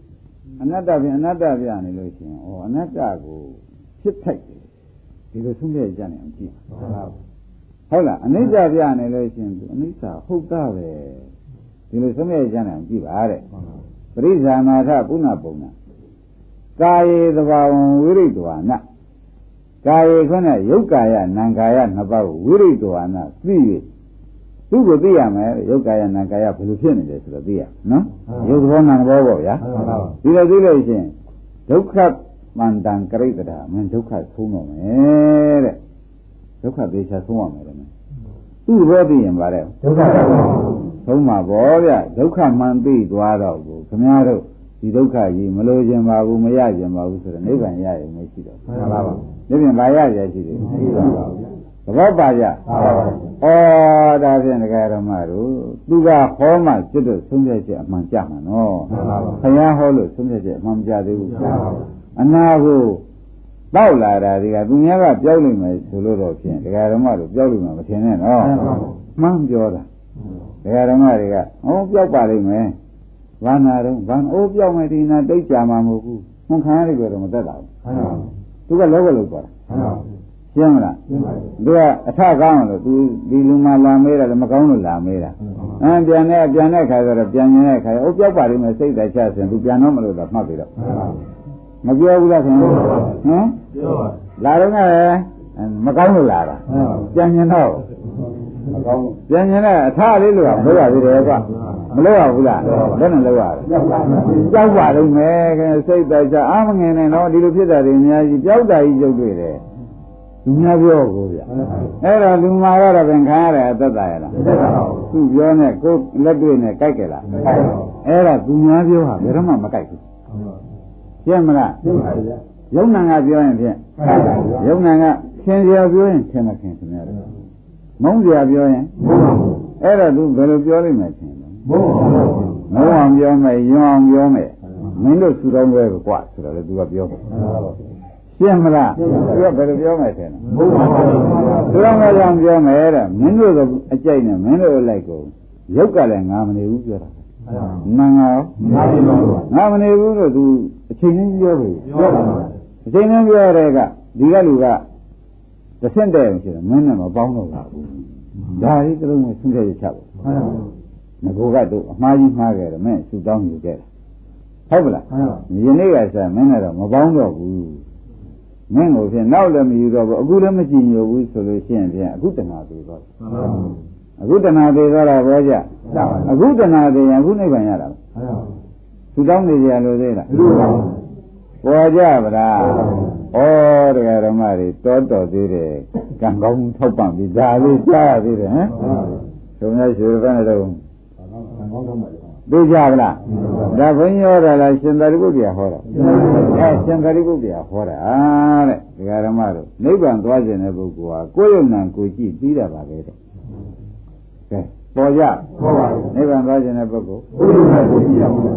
အနတ္တပြန်အနတ္တပြန်နေလို့ရှိရင်ဩအနတ္တကိုဖြစ်ထိုက်တယ်ဒီလိုသုံးရချမ်းအောင်ကြည့်ဟုတ်လားအနိစ္စပြန်နေလို့ရှိရင်အနိစ္စဟုတ်တာပဲဒီလိုသုံးရချမ်းအောင်ကြည့်ပါတဲ့ ပရိဇာနာထပုဏ္ဏပုံနာကာယေသဘာဝံဝိရိတဝါနကာယေခွနဲ့ယုတ်ကာယနံကာယနှစ်ပါးကိုဝိရိတဝါနသိ၍သူ့ကိုသိရမယ်ယုတ်ကာယနာကာယဘယ်လိုဖြစ်နေလဲဆိုတော့သိရနော်ယုတ်ဘောနာဘောပေါ့ဗျာဒီလိုသိလို့ရှိရင်ဒုက္ခမန္တံကရိတ္တာမင်းဒုက္ခဆုံးတော့မယ်တဲ့ဒုက္ခသေချာဆုံးရမယ်တဲ့သူ့ဘောသိရင်ဗါတဲ့ဒုက္ခဆုံးမှာပေါ့ဗျဒုက္ခမှန်သိသွားတော့ကို ခမည်းတော်ဒီဒုက္ခကြီးမလို့ခြင်းပါဘူးမရခြင်းပါဘူးဆိုတော့နိဗ္ဗာန်ရရင်မရှိတော့ဘူးမှန်ပါပါနိဗ္ဗာန်ဘာရရရှိတယ်မရှိပါဘူးသဘောပါကြ။ဩဒါဖြင့်ဒကာရမတို့သူကဟောမှစစ်တော့ဆုံးဖြတ်ချက်အမှန်ကြမှာနော်။ဘုရားဟောလို့ဆုံးဖြတ်ချက်အမှန်မကြသေးဘူး။အနာကိုတောက်လာတာဒီကသူများကပြောက်လိမ့်မယ်ဆိုလို့တော့ဖြင့်ဒကာရမတို့ပြောက်လိမ့်မှာမထင်နဲ့နော်။မှန်ပြောတာ။ဒကာရမတွေကဟောပြောက်ပါလိမ့်မယ်။ ဘာနာတော့ဘာအိုးပြောက်မယ်ဒီနာတိတ်ကြမှာမဟုတ်ဘူး။မှန်ခံရကြတော့မသက်တာဘူး။သူကလောကလောက်သွားတာ။ရှင်းမလားရှင်းပါပြီသူကအထကောင်းလို့သူဒီလူမှလာမေးတာလည်းမကောင်းလို့လာမေးတာအင်းပြန်တဲ့ပြန်တဲ့ခါကျတော့ပြန်နေတဲ့ခါအိုးပြောက်ပါလိမ့်မယ်စိတ်တချစဉ်သူပြန်တော့မလို့တော့မှတ်ပြီတော့မပြောဘူးလားခင်ဗျဟမ်ပြောပါလာတော့ကလည်းမကောင်းလို့လာတာပြန်ရင်တော့မကောင်း ပြန်ရင်လည်းအထလေးလို့ကမလို့ရသေးတယ်ကွာမလို့ရဘူးလားဘယ်နဲ့လို့ရတယ်ကြောက်ပါလိမ့်မယ်ခင်စိတ်တချအာမငင်နဲ့တော့ဒီလိုဖြစ်တာတွေအများကြီးကြောက်တာကြီးကြုတ်တွေ့တယ်သူများပြောကိုဗျအဲ့တော့လူမာကတော့ပင်ခံရတယ်အသက်သာရလားသူပြောနဲ့ကိုယ်လက်တွေ့နဲ့ကြိုက်ကြလားအဲ့ဒါသူများပြောဟာဘယ်တော့မှမကြိုက်ဘူးရှင်းမလားရှင်းပါပြီယုံနာကပြောရင်ဖြင့်ယုံနာကခင်စရာပြောရင်ခင်မခင်ခင်ရတယ် မုန်းစရာပြောရင်အဲ့တော့သူဘယ်လိုပြောလိမ့်မယ်ခင်လဲမုန်းအောင်ပြောမယ်ယွန်းအောင်ပြောမယ်မင်းတို့သူတော်ပဲကွာဆိုတော့လေသူကပြောတယ်ရှင်းမလားသူကဘယ်လိုပြောမယ်ထင်လဲသူတော်ပဲကြောင့်ပြောမယ်တဲ့မင်းတို့ကအကြိုက်နဲ့မင်းတို့လိုက်ကိုရုပ်ကလည်းငါမနေဘူးပြောတာမှန်ရောငါမနေဘူးလို့သူအချိန်ချင်းပြောပြီပြောပါအချိန်ချင်းပြောတဲ့ကဒီကလူက တစ်ဆင့်တည်းရှိတယ်မင်းနဲ့မပေါင်းတော့ဘူးဒါလေးတလုံးနဲ့ဆင်းရဲချပါငကိုကတော့အမှားကြီးမှားခဲ့တယ်မင်းဆူတောင်းယူခဲ့တယ်ဟုတ်ပလားယနေ့ကစားမင်းနဲ့တော့မပေါင်းတော့ဘူးမင်းကိုဖြင့်နောက်လည်းမယူတော့ဘူးအခုလည်းမကြည့်ညိုဘူးဆိုလို့ရှိရင်ဖြင့်အခုတဏှာသေးတော့အခုတဏှာသေးတော့တာဘောကြအခုတဏှာသေးရင်အခုနိဗ္ဗာန်ရတာသူတောင်းနေကြလို့သေးလားပေါ် ကြပါလားဩတရားဓမ္မတွေတောတော်သေးတယ်ကံကောင်းထောက်ပံ့ပြီးဒါလေးကြားရသေးတယ်ဟမ်သုံးရရွှေဘယ်နဲ့တော့သိကြပါလားဒါဘုန်းကြီးဟောတာလားရှင်သာရိပုတ္တရာဟောတာအဲရှင်သာရိပုတ္တရာဟောတာတဲ့တရားဓမ္မတို့နိဗ္ဗာန်သွားခြင်းတဲ့ပုဂ္ဂိုလ်ဟာကိုယ်ယုံနာကိုကြည့်ပြီးတာပါပဲတဲ့ကဲ ပေါ်ကြပေါ်ပါနိဗ္ဗာန်သွားခြင်းတဲ့ပုဂ္ဂိုလ်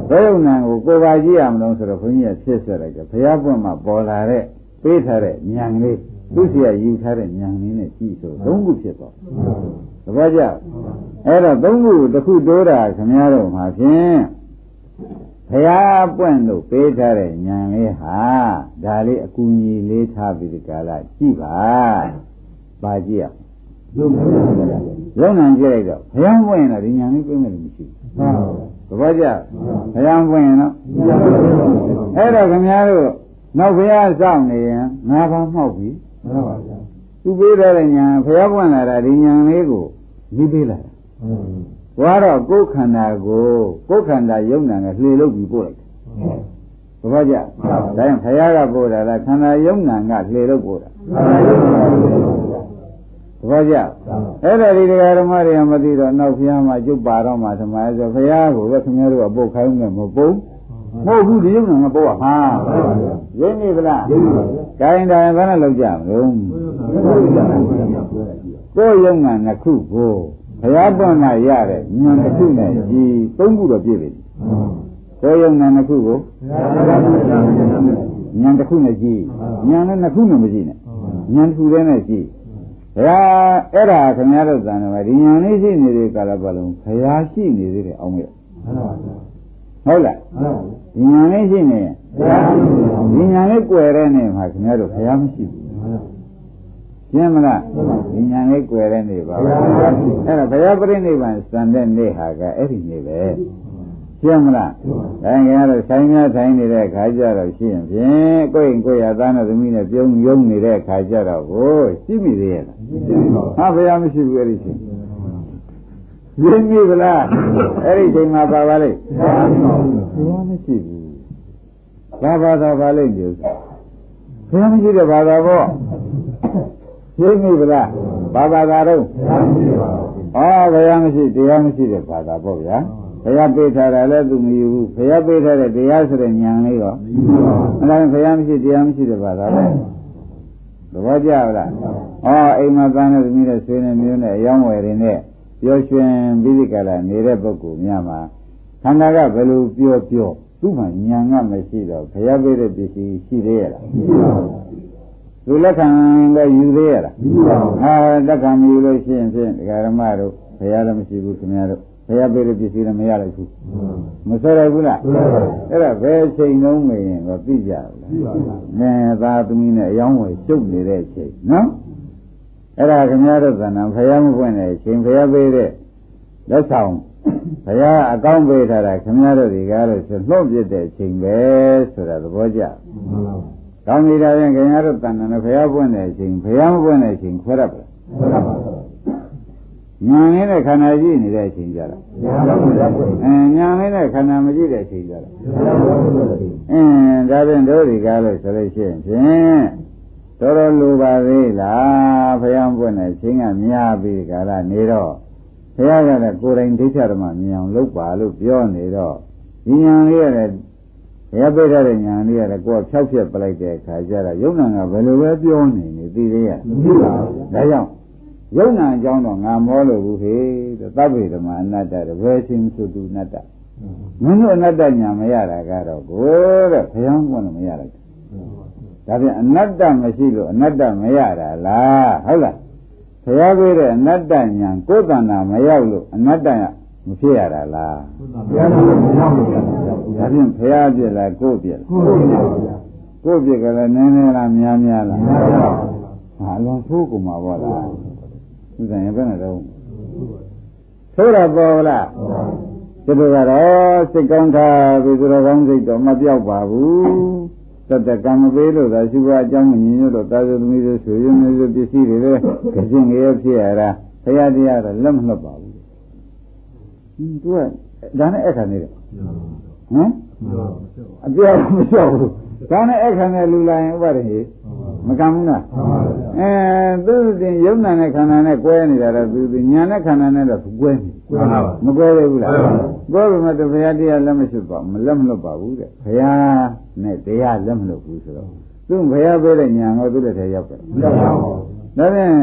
ဘယ်ယုံနာကိုကိုယ်ပါကြည့်ရမလို့ဆိုတော့ဘုန်းကြီးကဖြစ်ဆက်လိုက်တယ်ဘုရားပွင့်မှာပေါ်လာတဲ့ပေးထားတဲ့ဉာဏ်လေးသူစီကယူထားတဲ့ဉာဏ်လေးနဲ့ကြည့်ဆိုသုံးခုဖြစ်သွားသဘောကျအဲ့တော့သုံးခုတစ်ခုတိုးတာခင်ဗျားတို့မှာဖြင့်ဘုရားပွင့်လို့ပေးထားတဲ့ဉာဏ်လေးဟာဒါလေးအကူကြီးလေးထားပြီးဒီကလာကြည့်ပါပါကြည့်ရ လုံးနံကြည့်လိုက်တော့ဘုရားပွင့်ရင်တော့ဒီဉာဏ်လေးပြည့်မယ်လို့မရှိဘူးသဘောကျဘုရားပွင့်ရင်တော့အဲ့တော့ခင်ဗျားတို့နောက်ဘုရားစောင့်နေရင်ငါးပါးမှောက်ပြီမှန်ပါဗျာသူပေးတဲ့ညာဘုရားပွင့်လာတာဒီညာလေးကိုကြီးပေးလာတာဘွားတော့ကိုယ်ခန္ဓာကိုကိုယ်ခန္ဓာယုံနာနဲ့လှေလို့ပြီးပို့လိုက်တယ်ဘုရားကြဒါရင်ဘုရားကပို့တာလားခန္ဓာယုံနာကလှေလို့ပို့တာ သဘောကျအဲ့ဒါဒီတရားဓမ္မတွေကမသိတော့နောက်ဘုရားမှာကျုပ်ပါတော့မှသမารဆိုဘုရားကိုပဲခင်ဗျားတို့ကပုတ်ခိုင်းမယ်မပုတ်မဟုတ်ဘူးဒီယုံနာကပုတ်ရဟာရင်းနေဗလားရင်းနေပါဘူး။ကိုင်းတိုင်းဘယ်နဲ့လောက်ကြမလို့ကိုယ်ယုံနာနှစ်ခုကိုဘုရားပွင့်မှရတဲ့ဉာဏ်တစ်ခုနဲ့ဒီသုံးခုတော့ပြည့်ပြီ။ကိုယ်ယုံနာနှစ်ခုကိုဉာဏ်တစ်ခုနဲ့ကြည့်ဉာဏ်နဲ့နှစ်ခုနဲ့မကြည့်နဲ့ဉာဏ်တစ်ခုတည်းနဲ့ကြည့်ဘု ရားအဲ့ဒါခင်ဗျားတို့သံတော်ဒီညာလေးရှိနေတဲ့ကာလပတ်လုံးဘုရားရှိနေသေးတယ်အောင်မဲ့ဟုတ်လားဒီညာလေးရှိနေရင်ဒီညာလေးကွယ်တဲ့နေမှာခင်ဗျားတို့ဘုရားမရှိဘူးရှင်းမလားဒီညာလေးကွယ်တဲ့နေပါအဲ့ဒါဘုရားပြိဋိဘံစံတဲ့နေဟာကအဲ့ဒီနေပဲ ရှင်းမလားဒါကြတော့ဆိုင်များဆိုင်နေတဲ့ခါကြတော့ရှိရင်ဖြင့်ကိုယ့်ရင်ကိုယ့်ရသားနဲ့သမီးနဲ့ပြုံးယုံနေတဲ့ခါကြတော့ကိုရှိမိသေးရဲ့လားဟာဘုရားမရှိဘူးအဲ့ဒီချိန်ရင်းမိဗလားအဲ့ဒီချိန်မှာပါပါလိမ့်ဘုရားမရှိဘူးဘာဘာသာပါလိမ့်ဒီဥစ္စာဘုရားမရှိတဲ့ဘာသာပေါ့ရင်းမိဗလားဘာဘာသာတော့ဩဘုရားမရှိတရားမရှိတဲ့ဘာသာပေါ့ဗျာ ဘုရားပေးထားတာလည်းသူမယူဘူးဘုရားပေးထားတဲ့တရားဆိုတဲ့ဉာဏ်လေးရောမယူပါဘူးအဲဒါဘုရားမရှိတရားမရှိတဲ့ဘာသာပဲသဘောကျလားဩအိမ်မှာသားနဲ့သမီးနဲ့ဆွေးနေမျိုးနဲ့အယောင်းဝယ်တွေနဲ့ပြောရွှင်ပြီးဒီကလာနေတဲ့ပုဂ္ဂိုလ်များမှာခန္ဓာကဘယ်လိုပြောပြောသူ့မှာဉာဏ်ကမရှိတော့ဘုရားပေးတဲ့ပစ္စည်းရှိသေးရဲ့လားမရှိပါဘူးသူလက်ခံလည်းယူသေးရလားမရှိပါဘူးဟာလက်ခံမယူလို့ရှိရင်ဖြင့်ဒကာရမတို့ဘုရားလည်းမရှိဘူးခင်ဗျားတို့ ဘုရားပေးတဲ့ပစ္စည်းလည်းမရလိုက်ဘူးမဆွဲရဘူးလားအဲ့ဒါဘယ်ချိန်လုံးမရင်တော့သိကြဘူးလားငယ်သားသမီးနဲ့အယောင်းဝယ်ရှုပ်နေတဲ့အချိန်နော်အဲ့ဒါခင်ဗျားတို့ကဏ္ဍဘုရားမပွင့်တဲ့အချိန်ဘုရားပေးတဲ့လက်ဆောင်ဘုရားအကောင်းပေးထားတာခင်ဗျားတို့ဒီကားလို့ဆိုလှုပ်ပြတဲ့အချိန်ပဲဆိုတာသဘောကျကောင်းနေတာရင်ခင်ဗျားတို့တဏ္ဍာနဲ့ဘုရားပွင့်တဲ့အချိန်ဘုရားမပွင့်တဲ့အချိန်ခွဲရပါလားခွဲရပါဘူး ညာနေတဲ့ခန္ဓာကြည့်နေတဲ့အချိန်ကြတာအဲညာနေတဲ့ခန္ဓာမကြည့်တဲ့အချိန်ကြတာအင်းဒါဖြင့်တို့ဒီကားလို့ဆိုလို့ရှိရင်ဖြင့်တော်တော်လူပါသေးလားဘုရားပွင့်တဲ့ချိန်ကများပြီးကာလနေတော့ဘုရားကလည်းကိုယ်တိုင်ဒိဋ္ဌဓမ္မမြင်အောင်လုပ်ပါလို့ပြောနေတော့ဒီညာလေးရတဲ့ဘုရားပြထားတဲ့ညာလေးရတယ်ကိုယ်ဖြောက်ဖြက်ပလိုက်တဲ့အခါကျတော့ယုံနာကဘယ်လိုပဲပြောနေနေသိသေးရဲ့မသိပါဘူးဒါကြောင့် ယုံနာအကြောင်းတော့ငါမောလို့ဘူးဟေတဲ့သဗ္ဗေဓမ္မအနတ္တတဘယ်ချင်းဆိုသူအနတ္တမင်းတို့အနတ္တညာမရတာကတော့ကိုတဲ့ဘုရားကလည်းမရလိုက်ဒါပြန်အနတ္တမရှိလို့အနတ္တမရတာလားဟုတ်လားဘုရားပြောတဲ့အနတ္တညာကိုယ်တဏ္ဍာမရောက်လို့အနတ္တရမဖြစ်ရတာလားဘုရားကမရောက်ဘူးဒါဖြင့်ဘုရားပြည့်လားကိုယ်ပြည့်လားကိုယ်ပြည့်ပါဗျာကိုယ်ပြည့်ကလည်းနည်းနည်းလားများများလားများပါဘူးဟာအလွန်ဆိုးကုန်ပါဘောလား ဥစ္စာရင်ဘယ်နဲ့တော့ဆိုးတာပေါ်လားဒီလိုကတော့စိတ်ကောင်းထားပြီးသူတော်ကောင်းစိတ်တော့မပြောက်ပါဘူးတတကံမပေးလို့သာရှိဘအကြောင်းမမြင်ရတော့တာသသမီးတွေဆွေရင်းမျိုးပစ္စည်းတွေလည်းကြင်ငယ်ဖြစ်ရတာဘုရားတရားတော့လက်မလွတ်ပါဘူးဟင်းသူကဒါနဲ့အခါနေတယ်ဟမ်အပြောင်းမလျှောက်ဘူးဒါနဲ့အခါနဲ့လူလာရင်ဥပါဒဟိ မကံဘူးလားအဲသူတင်ယုံနာနဲ့ခန္ဓာနဲ့ကွဲနေတာတော့သူသူညာနဲ့ခန္ဓာနဲ့တော့ကွဲနေမကွဲသေးဘူးလားကွဲပြီမဲ့ဘုရားတရားလက်မရှိပါမလက်မလွတ်ပါဘူးတဲ့ဘုရားနဲ့တရားလက်မလွတ်ဘူးဆိုတော့သူဘုရားပြောတဲ့ညာကိုသူ့လက်ထဲရောက်တယ်မရောက်ပါဘူးဒါဖြင့်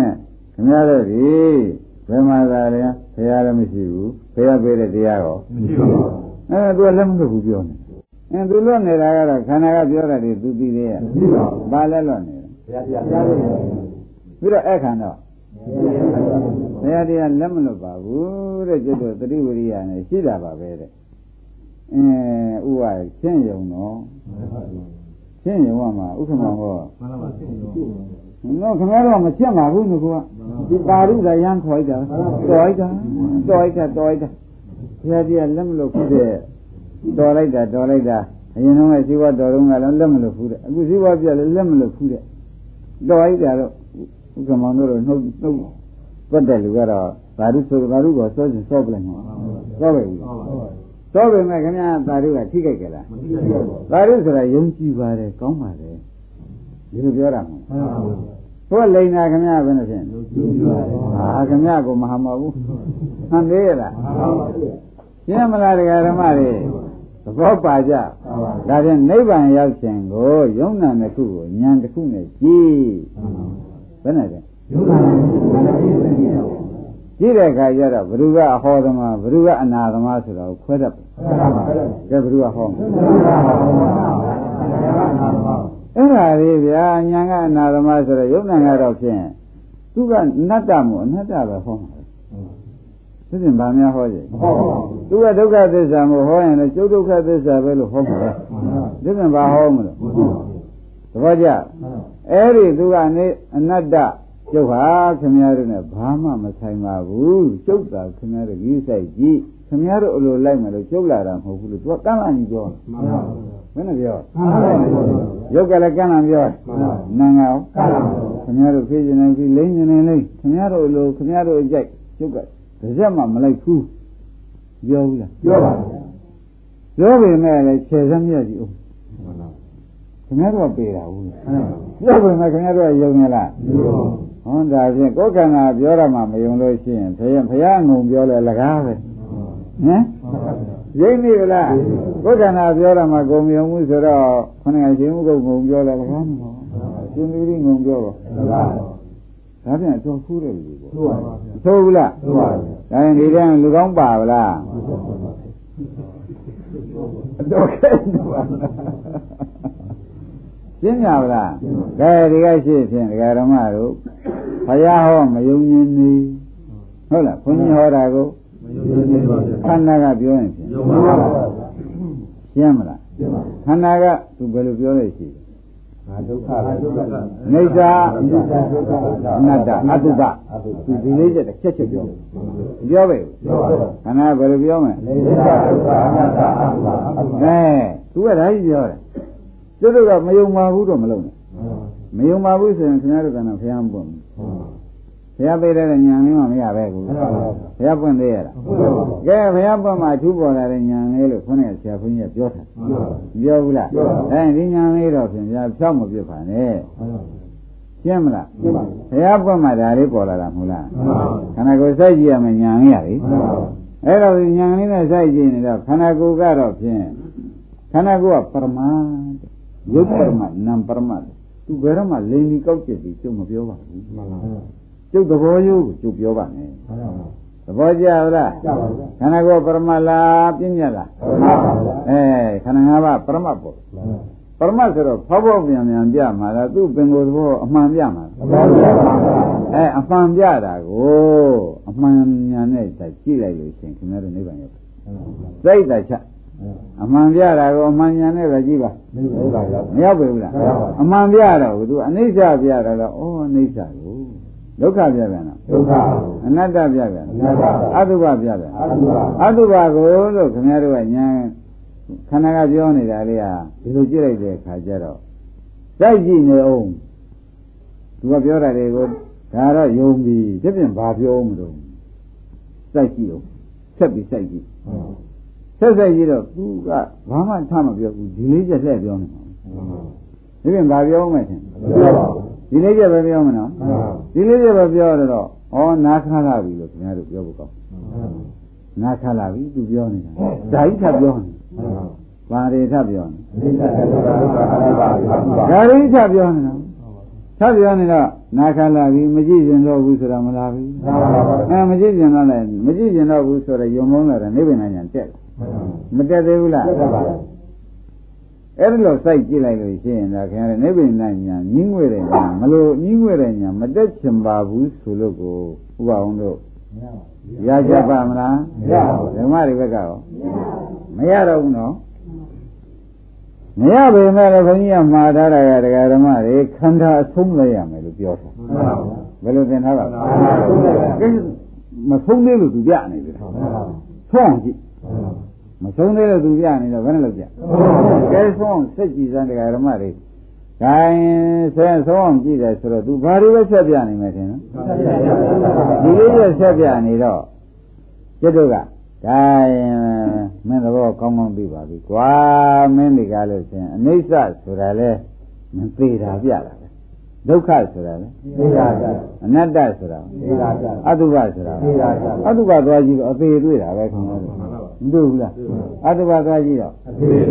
ခင်ဗျားတို့ဒီဘယ်မှာသာလဲဘုရားလည်းမရှိဘူးဘုရားပေးတဲ့တရားရောမရှိပါဘူးအဲသူကလက်မလွတ်ဘူးပြောနေအဲသူလွတ်နေတာကတော့ခန္ဓာကပြောတာဒီသူသိသေးရဲ့မရှိပါဘူးဘာလဲလွတ်နေလဲဘုရားတရား ပြီးတော့အဲ့ခန္ဓာဘုရားတရားလက်မလွတ်ပါဘူးတဲ့ကျွတ်တော့သတိဝိရိယနဲ့ရှိတာပါပဲတဲ့အဲဥပရှင်းယုံတော့ရှင်းယုံမှာဥက္ကမဟောမှန်ပါပါရှင်းယုံနော်ခင်ဗျားတို့မချက်ပါဘူးငါကဒီပါရုဒယံခေါ်ကြတာတော်လိုက်တာတော်လိုက်တာတော်လိုက်တာဘုရားတရားလက်မလွတ်ဘူးတဲ့တော်လိုက်တာတော်လိုက်တာအရင်တော့ဇီဝတော်တုန်းကလည်းလက်မလွတ်ဘူးတဲ့အခုဇီဝပြလည်းလက်မလွတ်ဘူးတဲ့ တော်လိုက်တာတော့ဥက္ကမောင်တို့နှုတ်နှုတ်ပတ်တဲ့လူကတော့သာဓုဆိုသာဓုကစောစဉ်စောပလိုက်မှာစောပဲဘူးစောပဲမဲ့ခင်ဗျာသာဓုကထိခိုက်ကြလားမထိခိုက်ပါဘူးသာဓုဆိုတာယုံကြည်ပါတယ်ကောင်းပါတယ်ဒီလိုပြောတာမဟုတ်ဘုရားလိန်နာခင်ဗျာဘယ်နဲ့ဖြစ်ဟာခင်ဗျာကိုမဟာမဘူးဟန်သေးရလားရှင်းမလားတရားဓမ္မတွေ သဘောပါကြဒါဖြင့်နိဗ္ဗာန်ရောက်ခြင်းကိုယုံနာတစ်ခုကိုဉာဏ်တစ်ခုနဲ့ကြည့်ဘယ်နဲ့လဲယုံနာတစ်ခုနဲ့ကြည့်ကြည့်တဲ့အခါကျတော့ဘ누구ကအဟောသမားဘ누구ကအနာသမားဆိုတာကိုခွဲတတ်တယ်ကဲဘ누구ကဟောအဲ့ဒါလေးဗျာညာကအနာသမားဆိုတော့ယုံနာကတော့ဖြင့်သူကနတ္တမို့အနတ္တပဲဟောမှာ သိရင်ဗာများဟောကြမဟုတ်ပါဘူးသူကဒုက္ခသစ္စာမို့ဟောရင်လည်းကျုပ်ဒုက္ခသစ္စာပဲလို့ဟောမှာသိရင်ဗာဟောမလို့သဘောကျအဲ့ဒီသူကနေအနတ္တကျုပ်ဟာခင်ဗျားတို့နဲ့ဘာမှမဆိုင်ပါဘူးကျုပ်သာခင်ဗျားတို့ကြီးဆိုင်ကြည့်ခင်ဗျားတို့အလိုလိုက်မယ်လို့ကျုပ်လာတာမဟုတ်ဘူးလို့သူကကန့်လန့်ကြီးပြောမှန်ပါဘူးဘယ်နဲ့ပြောရုပ်ကလည်းကန့်လန့်ပြောနာငါရောခင်ဗျားတို့ဖြစ်နေပြီလိမ့်နေနေလိမ့်ခင်ဗျားတို့အလိုခင်ဗျားတို့အကြိုက်ကျုပ်က တစ်ချက်မှမလိုက်ဘူးပြောဘူးလားပြောပါဘူးပြောပေမဲ့လည်းခြေစမ်းမြတ်ကြီးဦးခင်ဗျားတို့ကပေတာဘူးပြောပေမဲ့ခင်ဗျားတို့ကယုံရလားဟောဒါဖြင့်ကိုယ်ခန္ဓာပြောရမှမယုံလို့ရှိရင်ဘုရားဘုရားငုံပြောလဲလကားပဲဟမ်ရိပ်နေဗလားကိုယ်ခန္ဓာပြောရမှဂုံမြုံမှုဆိုတော့ခဏရှင်ဥက္ကုံပြောလဲလကားမဟုတ်ရှင်လူကြီးငုံပြောတော့လကားဒါပြန်အတော်ဖူးတယ်လူ ပေါ့ဟုတ်ပါဘူးသို့ဘူးလားသို့ပါဘူးဒါရင်ဒီတန်းလူကောင်းပါဗလားအတော်ခဲပါရှင်းကြပါလားကဲဒီကရှိဖြင့်ဒကာဓမ္မတို့ဘုရားဟောမယုံញင်းနေဟုတ်လားဘုန်းကြီးဟောတာကိုမယုံញင်းနေပါဘူးခန္ဓာကပြောရင်ဖြင့်ယုံပါပါရှင်းမလားခန္ဓာကသူဘယ်လိုပြောလဲရှိတယ် ဒုက္ခနေသာအနတ္တအတုပဒီဒီလေးချက်တစ်ချက်ချက်ပြောပြောပဲခန္ဓာဘယ်လိုပြောမလဲနေသာဒုက္ခအနတ္တအတုပအဲသူကဒါကြီးပြောတယ်ကျွတ်တို့ကမယုံပါဘူးတော့မလုံးနဲ့မယုံပါဘူးဆိုရင်ခင်ဗျားတို့ကတော့ဘုရားမပွင့်ဘူး ဘုရားပေးတဲ့ဉာဏ်လေးမှမရပဲကူဘုရားပွင့်သေးရလားကဲဘုရားပွင့်မှအထူးပေါ်လာတဲ့ဉာဏ်လေးလို့ခေါင်းနဲ့ဆရာဘုန်းကြီးကပြောတာပြောဘူးလားအဲဒီဉာဏ်လေးတော့ဖြင့်ဘုရားဖြောက်မပြစ်ပါနဲ့ရှင်းမလားဘုရားပွင့်မှဒါလေးပေါ်လာတာမဟုတ်လားခန္ဓာကိုယ်စိုက်ကြည့်ရမယ်ဉာဏ်လေးရလေအဲ့တော့ဉာဏ်လေးနဲ့စိုက်ကြည့်နေတော့ခန္ဓာကိုယ်ကတော့ဖြင့်ခန္ဓာကိုယ်ကပရမတ်ရုပ်ပရမတ်နာမ်ပရမတ်သူဘယ်တော့မှလိန်ဒီကောက်ကျစ်ပြီးကျုပ်မပြောပါဘူးမှန်ပါ ကျုပ်သဘောရိုးကိုကျုပ်ပြောပါနဲ့မှန်ပါသဘောကျလားကျပါပါခန္ဓာကိုယ်ပရမတ်လားပြင်းညတ်လားပရမတ်ပါဗျာအဲခန္ဓာ၅ပါးပရမတ်ပေါ့ပရမတ်ဆိုတော့ဖောက်ဖောက်ပြန်ပြန်ပြမှာလားသူ့ပင်ကိုယ်သဘောအမှန်ပြမှာလားအဲအမှန်ပြတာကိုအမှန်ညာနဲ့ကြည့်လိုက်လို့ရှင်ခင်ဗျားတို့နိဗ္ဗာန်ရောက်စိတ်သာချက်အမှန်ပြတာကိုအမှန်ညာနဲ့ပဲကြည့်ပါမရောက်ပြီလားအမှန်ပြတော့သူအနိစ္စပြတာတော့ဩအနိစ္စကို ဒုက္ခပြပြန်တော့ဒုက္ခအနတ္တပြပြန်အနတ္တအတုပပြပြန်အတုပအတုပကိုလို့ခင်ဗျားတို့ကညာခန္ဓာကပြောနေတာလေးဟာဒီလိုကြည့်လိုက်တဲ့အခါကျတော့စိုက်ကြည့်နေအောင်သူကပြောတာတွေကိုဒါတော့ယုံပြီဖြစ်ပြင်ဘာပြောမလို့စိုက်ကြည့်အောင်ဆက်ပြီးစိုက်ကြည့်ဆက်ဆက်ကြည့်တော့သူကဘာမှထမပြောဘူးဒီလေးချက်လှည့်ပြောနေမှာဒီပြင်ဘာပြောမှထင်ပြောပါဘူး ဒီလေးချက်ပဲပြောမနော်ဒီလေးချက်ပဲပြောတော့ဩနာခါလာပြီလို့ခင်ဗျားတို့ပြောဖို့ကောင်းနာခါလာပြီသူပြောနေတာဒါကြီးထပြောနေဘာတွေထပြောနေဒါတွေထပြောနေတာထပြောနေတော့နာခါလာပြီမကြည့်ကျင်တော့ဘူးဆိုတာမလားဘူးအဲမကြည့်ကျင်တော့လည်းမကြည့်ကျင်တော့ဘူးဆိုတော့ယုံမုန်းလာတယ်နိဗ္ဗာန်ညာတက်မတက်သေးဘူးလားတက်ပါဘူး အဲ့ဒီလိုစိုက်ကြည့်လိုက်လို့ရှိရင်ဒါခင်ဗျားနိဗ္ဗာန်ညာညင်းငွေတဲ့ညာမလို့ညင်းငွေတဲ့ညာမတက်ချင်ပါဘူးဆိုလို့ကိုဥပအောင်တို့ရကြပါမလားမရပါဘူးဓမ္မတွေဘက်ကရောမရတော့ဘူးနော်မရပေမဲ့လည်းဘုန်းကြီးကမှားထားတာကတရားဓမ္မတွေခန္ဓာအဆုံးလိုက်ရမယ်လို့ပြောတာဘယ်လိုသင်ထားပါလဲမဆုံးသေးလို့သူပြနေတယ်ဆုံးအောင်ကြည့် မဆုံးသေးလို့သူပြနေတော့ဘယ်နဲ့လုပ်ကြကဲဆုံးစက်ကြည့်စမ်းတရားဓမ္မတွေခိုင်းဆဲဆုံးအောင်ကြည့်တယ်ဆိုတော့သူဘာတွေပဲဆက်ပြနေမယ်ထင်နော်ဒီလေးချက်ဆက်ပြနေတော့ကျွတ်တို့ကဒါမင်းသဘောကောင်းကောင်းသိပါပြီကွာမင်းဒီကားလို့ရှင်အနိစ္စဆိုတာလဲမသိတာပြတာပဲဒုက္ခဆိုတာလဲသိတာပြအနတ္တဆိုတာသိတာပြအတုပဆိုတာသိတာပြအတုပသွားကြည့်တော့အသေးတွေ့တာပဲခင်ဗျားတို့ မတွေ့ဘူးလားအတုပသွားကြည့်တော့အသေးတွေ့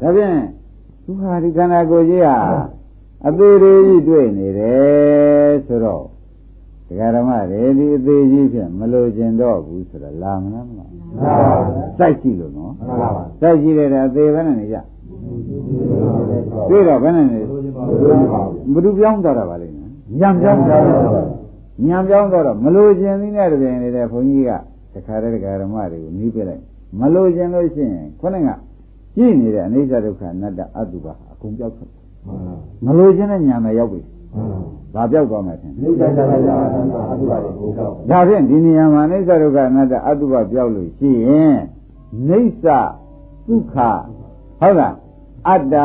ဒါဖြင့်သူဟာဒီခန္ဓာကိုယ်ကြီးဟာအသေးလေးကြီးတွေ့နေတယ်ဆိုတော့ဒကာဓမ္မတွေဒီအသေးကြီးဖြင့်မလို့ကျင်တော့ဘူးဆိုတော့လာမလားမလားမှန်ပါဘူးစိုက်ကြည့်လို့နော်မှန်ပါပါစိုက်ကြည့်တယ်အသေးပဲနဲ့နေကြတွေ့တော့ဘယ်နဲ့နေဘ누구ပြောင်းသွားတာပါလိမ့်မယ်ညံပြောင်းသွားတာညံပြောင်းသွားတော့မလို့ခြင်းသီးနဲ့တပြိုင်နေတဲ့ဘုန်းကြီးကတခါတည်းဓမ္မတွေကိုနီးပြလိုက် မလို့ခြင်းလို့ရှိရင်ခုနကကြည့်နေတဲ့အနိစ္စဒုက္ခအနတ္တအတုပါအကုန်ပြောက်သွားမလို့ခြင်းနဲ့ညာမယ်ရောက်ပြီဒါပြောက်သွားမယ်ထင်နိစ္စဒုက္ခအတုပါတွေကိုပြောက်ဒါဖြင့်ဒီနေရာမှာနိစ္စဒုက္ခအနတ္တအတုပါပြောက်လို့ရှိရင်နိစ္စဒုက္ခဟုတ်လားအတ္တ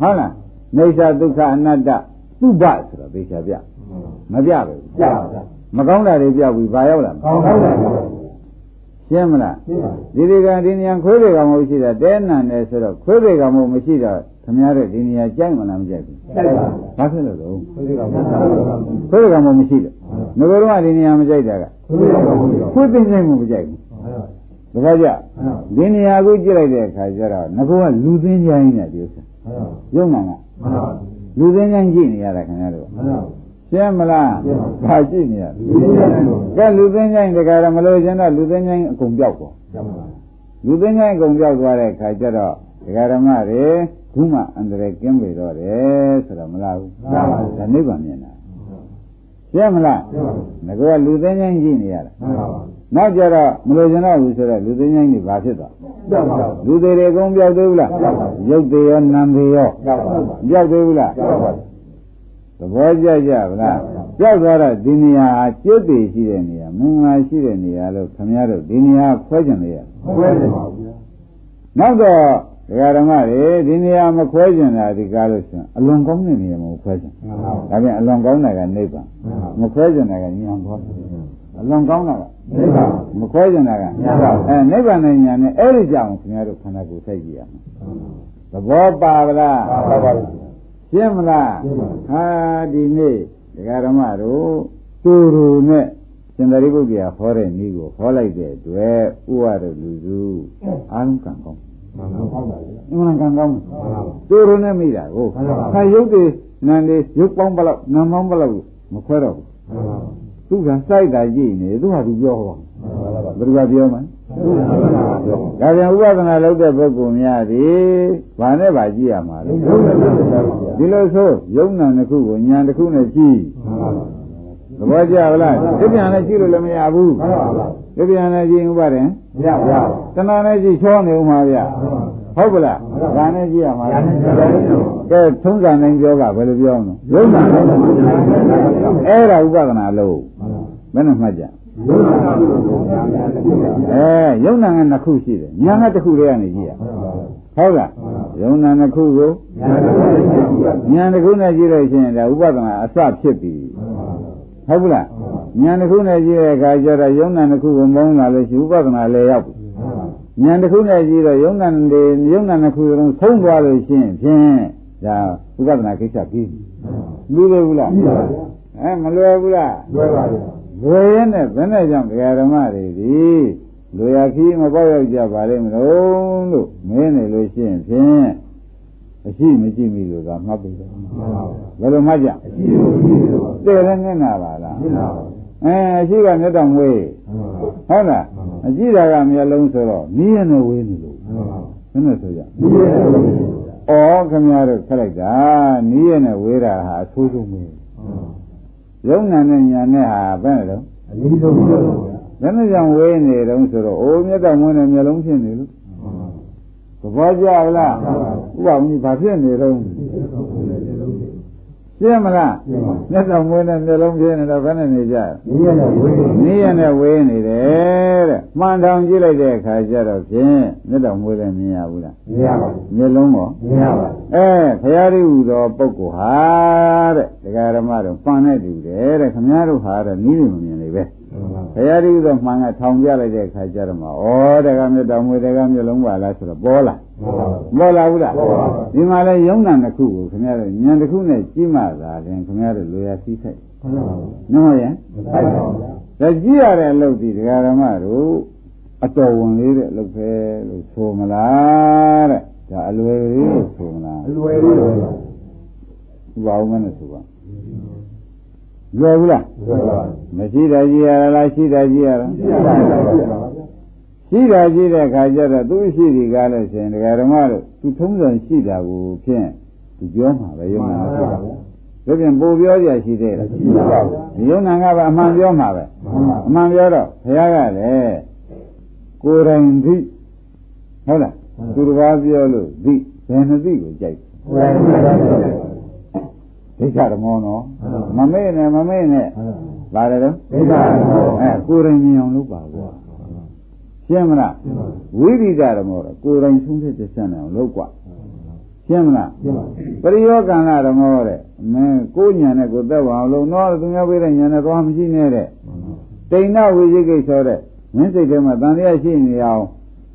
ဟုတ်လားနေသဒုက္ခအနတ္တသုဘဆိုတော့သိချာပြမပြဘူးပြပါဗျာမကောင်းတာတွေပြပြီးဘာရောက်လာကောင်းတာ ရှင်းမလားဒီဒီကဒီနေရာခွေးတွေကမဟုတ်ရှိတာတဲနံတယ်ဆိုတော့ခွေးတွေကမဟုတ်မရှိတော့ခမရတဲ့ဒီနေရာကြိုက်မလားမကြိုက်ဘူးကြိုက်ပါဘာဖြစ်လို့လဲခွေးတွေကမခွေးတွေကမမရှိလို့ငါတို့ကဒီနေရာမကြိုက်တာကခွေးပင်စိတ်မကြိုက်ဘူးတခါကြဒီနေရာကိုကြည့်လိုက်တဲ့အခါကျတော့ငါကလူသိင်းကြိုင်းနေတယ်ဥစ္စာရုံနာကလူသိင်းကြိုင်းကြည့်နေရတာခင်ဗျားတို့ ရှင်းမလားဘာကြည့်နေရကဲလူသိင်းကြိုင်းတခါတော့မလို့ရှင်တော့လူသိင်းကြိုင်းအကုန်ပြောက်သွားလူသိင်းကြိုင်းအကုန်ပြောက်သွားတဲ့အခါကျတော့ဒကာဓမ္မတွေခုမှအန္တရာယ်ကင်းပြီတော့တယ်ဆိုတော့မလားဘူးဒါနိဗ္ဗာန်မြင်တာရှင်းမလားငါကလူသိင်းကြိုင်းကြည့်နေရတာနောက်ကြတော့မလို့ကျင်တော့ဘူးဆိုတော့လူသိငိုင်းတွေဘာဖြစ်သွားလူသေးတွေအကုန်ပြောက်သေးဘူးလားရုပ်သေးရောနာမ်သေးရောပြောက်သေးဘူးလား သဘောကျကြဗလားပြောက်သွားတော့ဒီနေရာကျွတ်တည်ရှိတဲ့နေရာမင်္ဂလာရှိတဲ့နေရာလို့ခင်ဗျားတို့ဒီနေရာခွဲကြတယ်ရခွဲတယ်ပါဗျာနောက်တော့ဒကာဓမ္မတွေဒီနေရာမခွဲကျင်တာဒီကားလို့ဆိုရင်အလွန်ကောင်းတဲ့နေရာမှာခွဲကျင်ဒါပြန်အလွန်ကောင်းတာကနိဗ္ဗာန်မခွဲကျင်တာကဉာဏ်ဘောအလွန်ကောင်းတာကနိဗ္ဗာန်မခွဲကျင်တာကအဲနိဗ္ဗာန်နဲ့ညာနဲ့အဲ့ဒီကြောင့်ခင်ဗျားတို့ခန္ဓာကိုယ်သိကြည့်ရမယ်သဘောပါဗလားပါပါ ရှင်းမလားဟာဒီနေ့ဒကာဓမ္မတို့တူတူနဲ့ရှင်သာရိပုတ္တရာဟောတဲ့နည်းကိုဟောလိုက်တဲ့အတွက်ဥဝရလူစုအာလုံးကံကောင်းအမှန်ကန်ကောင်းတယ်တူရုံနဲ့မိတာကိုခါရုပ်တွေနံလေးရုပ်ပေါင်းဘလောက်နံပေါင်းဘလောက်မခွဲတော့ဘူးသူကစိုက်တာကြည့်နေသူကသူပြောဟောဘယ်သူကပြောမှာ ဒါပြန်ဥပဒနာလုပ်တဲ့ပုဂ္ဂိုလ်များသည်ဘာနဲ့ဘာကြည့်ရမှာလဲဒီလိုဆိုယုံနာတစ်ခုကိုညာတစ်ခုနဲ့ကြည့်သဘောကျလားဒီပြန်နဲ့ကြည့်လို့လည်းမရဘူးဒီပြန်နဲ့ကြည့်ဥပဒေမရပါဘူးတဏှာနဲ့ကြည့်ချောနေဦးမှာဗျဟုတ်ကလားဒါနဲ့ကြည့်ရမှာကဲထုံးစံနိုင်ပြောကဘယ်လိုပြောမလဲယုံနာအဲ့ဒါဥပဒနာလို့ဘယ်နဲ့မှတ်ကြ အဲယုံနာကနှစ်ခုရှိတယ်ညာကတစ်ခုတည်းကနေကြည့်ရဟုတ်လားယုံနာနှစ်ခုကိုညာတစ်ခုနဲ့ကြည့်လို့ရှိရင်ဒါဥပဒနာအစဖြစ်ပြီဟုတ်ဘူးလားညာတစ်ခုနဲ့ကြည့်တဲ့အခါကျတော့ယုံနာတစ်ခုကိုမုန်းလာလို့ရှိဥပဒနာလည်းရောက်ပြီဉာဏ်တစ်ခုနဲ့ကြည့်တော့ယုံနာတွေယုံနာနှစ်ခုလုံးဆုံးသွားလို့ရှိရင်ဖြင့်ဒါဥပဒနာကိစ္စပြီးလူလေဘူးလားအဲမလွယ်ဘူးလားလွယ်ပါဘူး လွယ်ရင်နဲ့ဘယ်နဲ့ကြောင့်တရားဓမ္မတွေဒီလူရခီးမပေါက်ရောက်ကြပါလိမ့်မလို့လို့မင်းနေလို့ရှိရင်ဖြင့်အရှိမရှိမိလို့ကမှတ်ပြီဘယ်လိုမှတ်ကြအရှိမရှိလို့တည်လည်းနေတာပါလားအဲအရှိကမျက်တော်မွေးဟုတ်လားအကြည့်တာကမျက်လုံးဆိုတော့နီးရနေဝေးနေလို့ဘယ်နဲ့ဆိုကြနီးရနေဝေးနေလို့ဩခင်ဗျားတို့ခက်လိုက်တာနီးရနေဝေးတာဟာအဆိုးဆုံးပဲ ယုံနာနဲ့ညာနဲ့ဟာဘယ်နဲ့တော့အနည်းဆုံးပါဗျာဘယ်နဲ့ကြောင့်ဝေးနေတုံးဆိုတော့အိုးမျက်တော်မွေးနေမျက်လုံးဖြစ်နေလို့သဘောကျလားဥပမာဘာဖြစ်နေတုံး ရှင်းမလားမျက်တော်မွေးနဲ့မျက်လုံးပြင်းနေတော့ဘယ်နဲ့နေကြနီးရနဲ့ဝေးနီးရနဲ့ဝေးနေတယ်တဲ့မှန်တောင်ကြည့်လိုက်တဲ့အခါကျတော့ဖြင့်မျက်တော်မွေးလည်းမြင်ရဘူးလားမြင်ရပါဘူးမျက်လုံးရောမြင်ရပါအဲဘုရားရိဟူသောပုဂ္ဂိုလ်ဟာတဲ့ဒကာရမတို့ပန်နဲ့တူတယ်တဲ့ခမည်းတော်ဟာတဲ့နီးနေမမြင်လေပဲ ဘုရားရိဟူသောမှန်ကထောင်ပြလိုက်တဲ့အခါကျတော့မှဩတကမျက်တော်မွေးတကမျက်လုံးပါလားဆိုတော့ပေါ်လာပေါ်လာဘူးလားဒီမှာလဲယုံနာတစ်ခုကိုခင်ဗျားတို့ဉာဏ်တစ်ခုနဲ့ကြည့်မှသာရင်ခင်ဗျားတို့လိုရာသိဆိုင်နော်ရဲ့ဒါကြည့်ရတဲ့အလုပ်ဒီဒကာရမတို့အတော်ဝင်လေးတဲ့အလုပ်ပဲလို့ဆိုမလားတဲ့ဒါအလွယ်လေးလို့ဆိုမလားအလွယ်လေးလို့ဘာအောင်မနဲ့ဆိုပါ လွယ်ဘူးလားမရှိတာကြည့်ရလားရှိတာကြည့်ရလားရှိတာကြည့်တဲ့အခါကျတော့သူရှိဒီကားလို့ရှင်ဒကာဓမ္မတို့သူထုံးစံရှိတာကိုဖြင့်သူပြောမှာပဲယုံနာရှိတာဒါပြန်ပို့ပြောကြရှိသေးလားရှိပါဘူးယုံနာကပဲအမှန်ပြောမှာပဲအမှန်ပြောတော့ဘုရားကလည်းကိုယ်တိုင်သိဟုတ်လားသူတစ်ပါးပြောလို့သိဘယ်နှသိကိုကြိုက်ကိုယ်တိုင်သိ ဒိဋ္ဌဓမ္မောနော်မမေ့နဲ့မမေ့နဲ့ပါတယ်တော့ဒိဋ္ဌဓမ္မောအဲကိုယ်တိုင်မြင်အောင်လုပ်ပါကွာရှင်းမလားဝိရိဒဓမ္မောတော့ကိုယ်တိုင်ဆုံးဖြတ်ချက်ဆန်းအောင်လုပ်ကွာရှင်းမလားရှင်းပါပရိယောကံကဓမ္မောတဲ့မင်းကိုညာနဲ့ကိုသက်ပါအောင်လို့တော့သူများပေးတဲ့ညာနဲ့သွားမရှိနဲ့တဲ့တိဏဝိဇိကိသောတဲ့မင်းစိတ်ထဲမှာတန်တရားရှိနေအောင်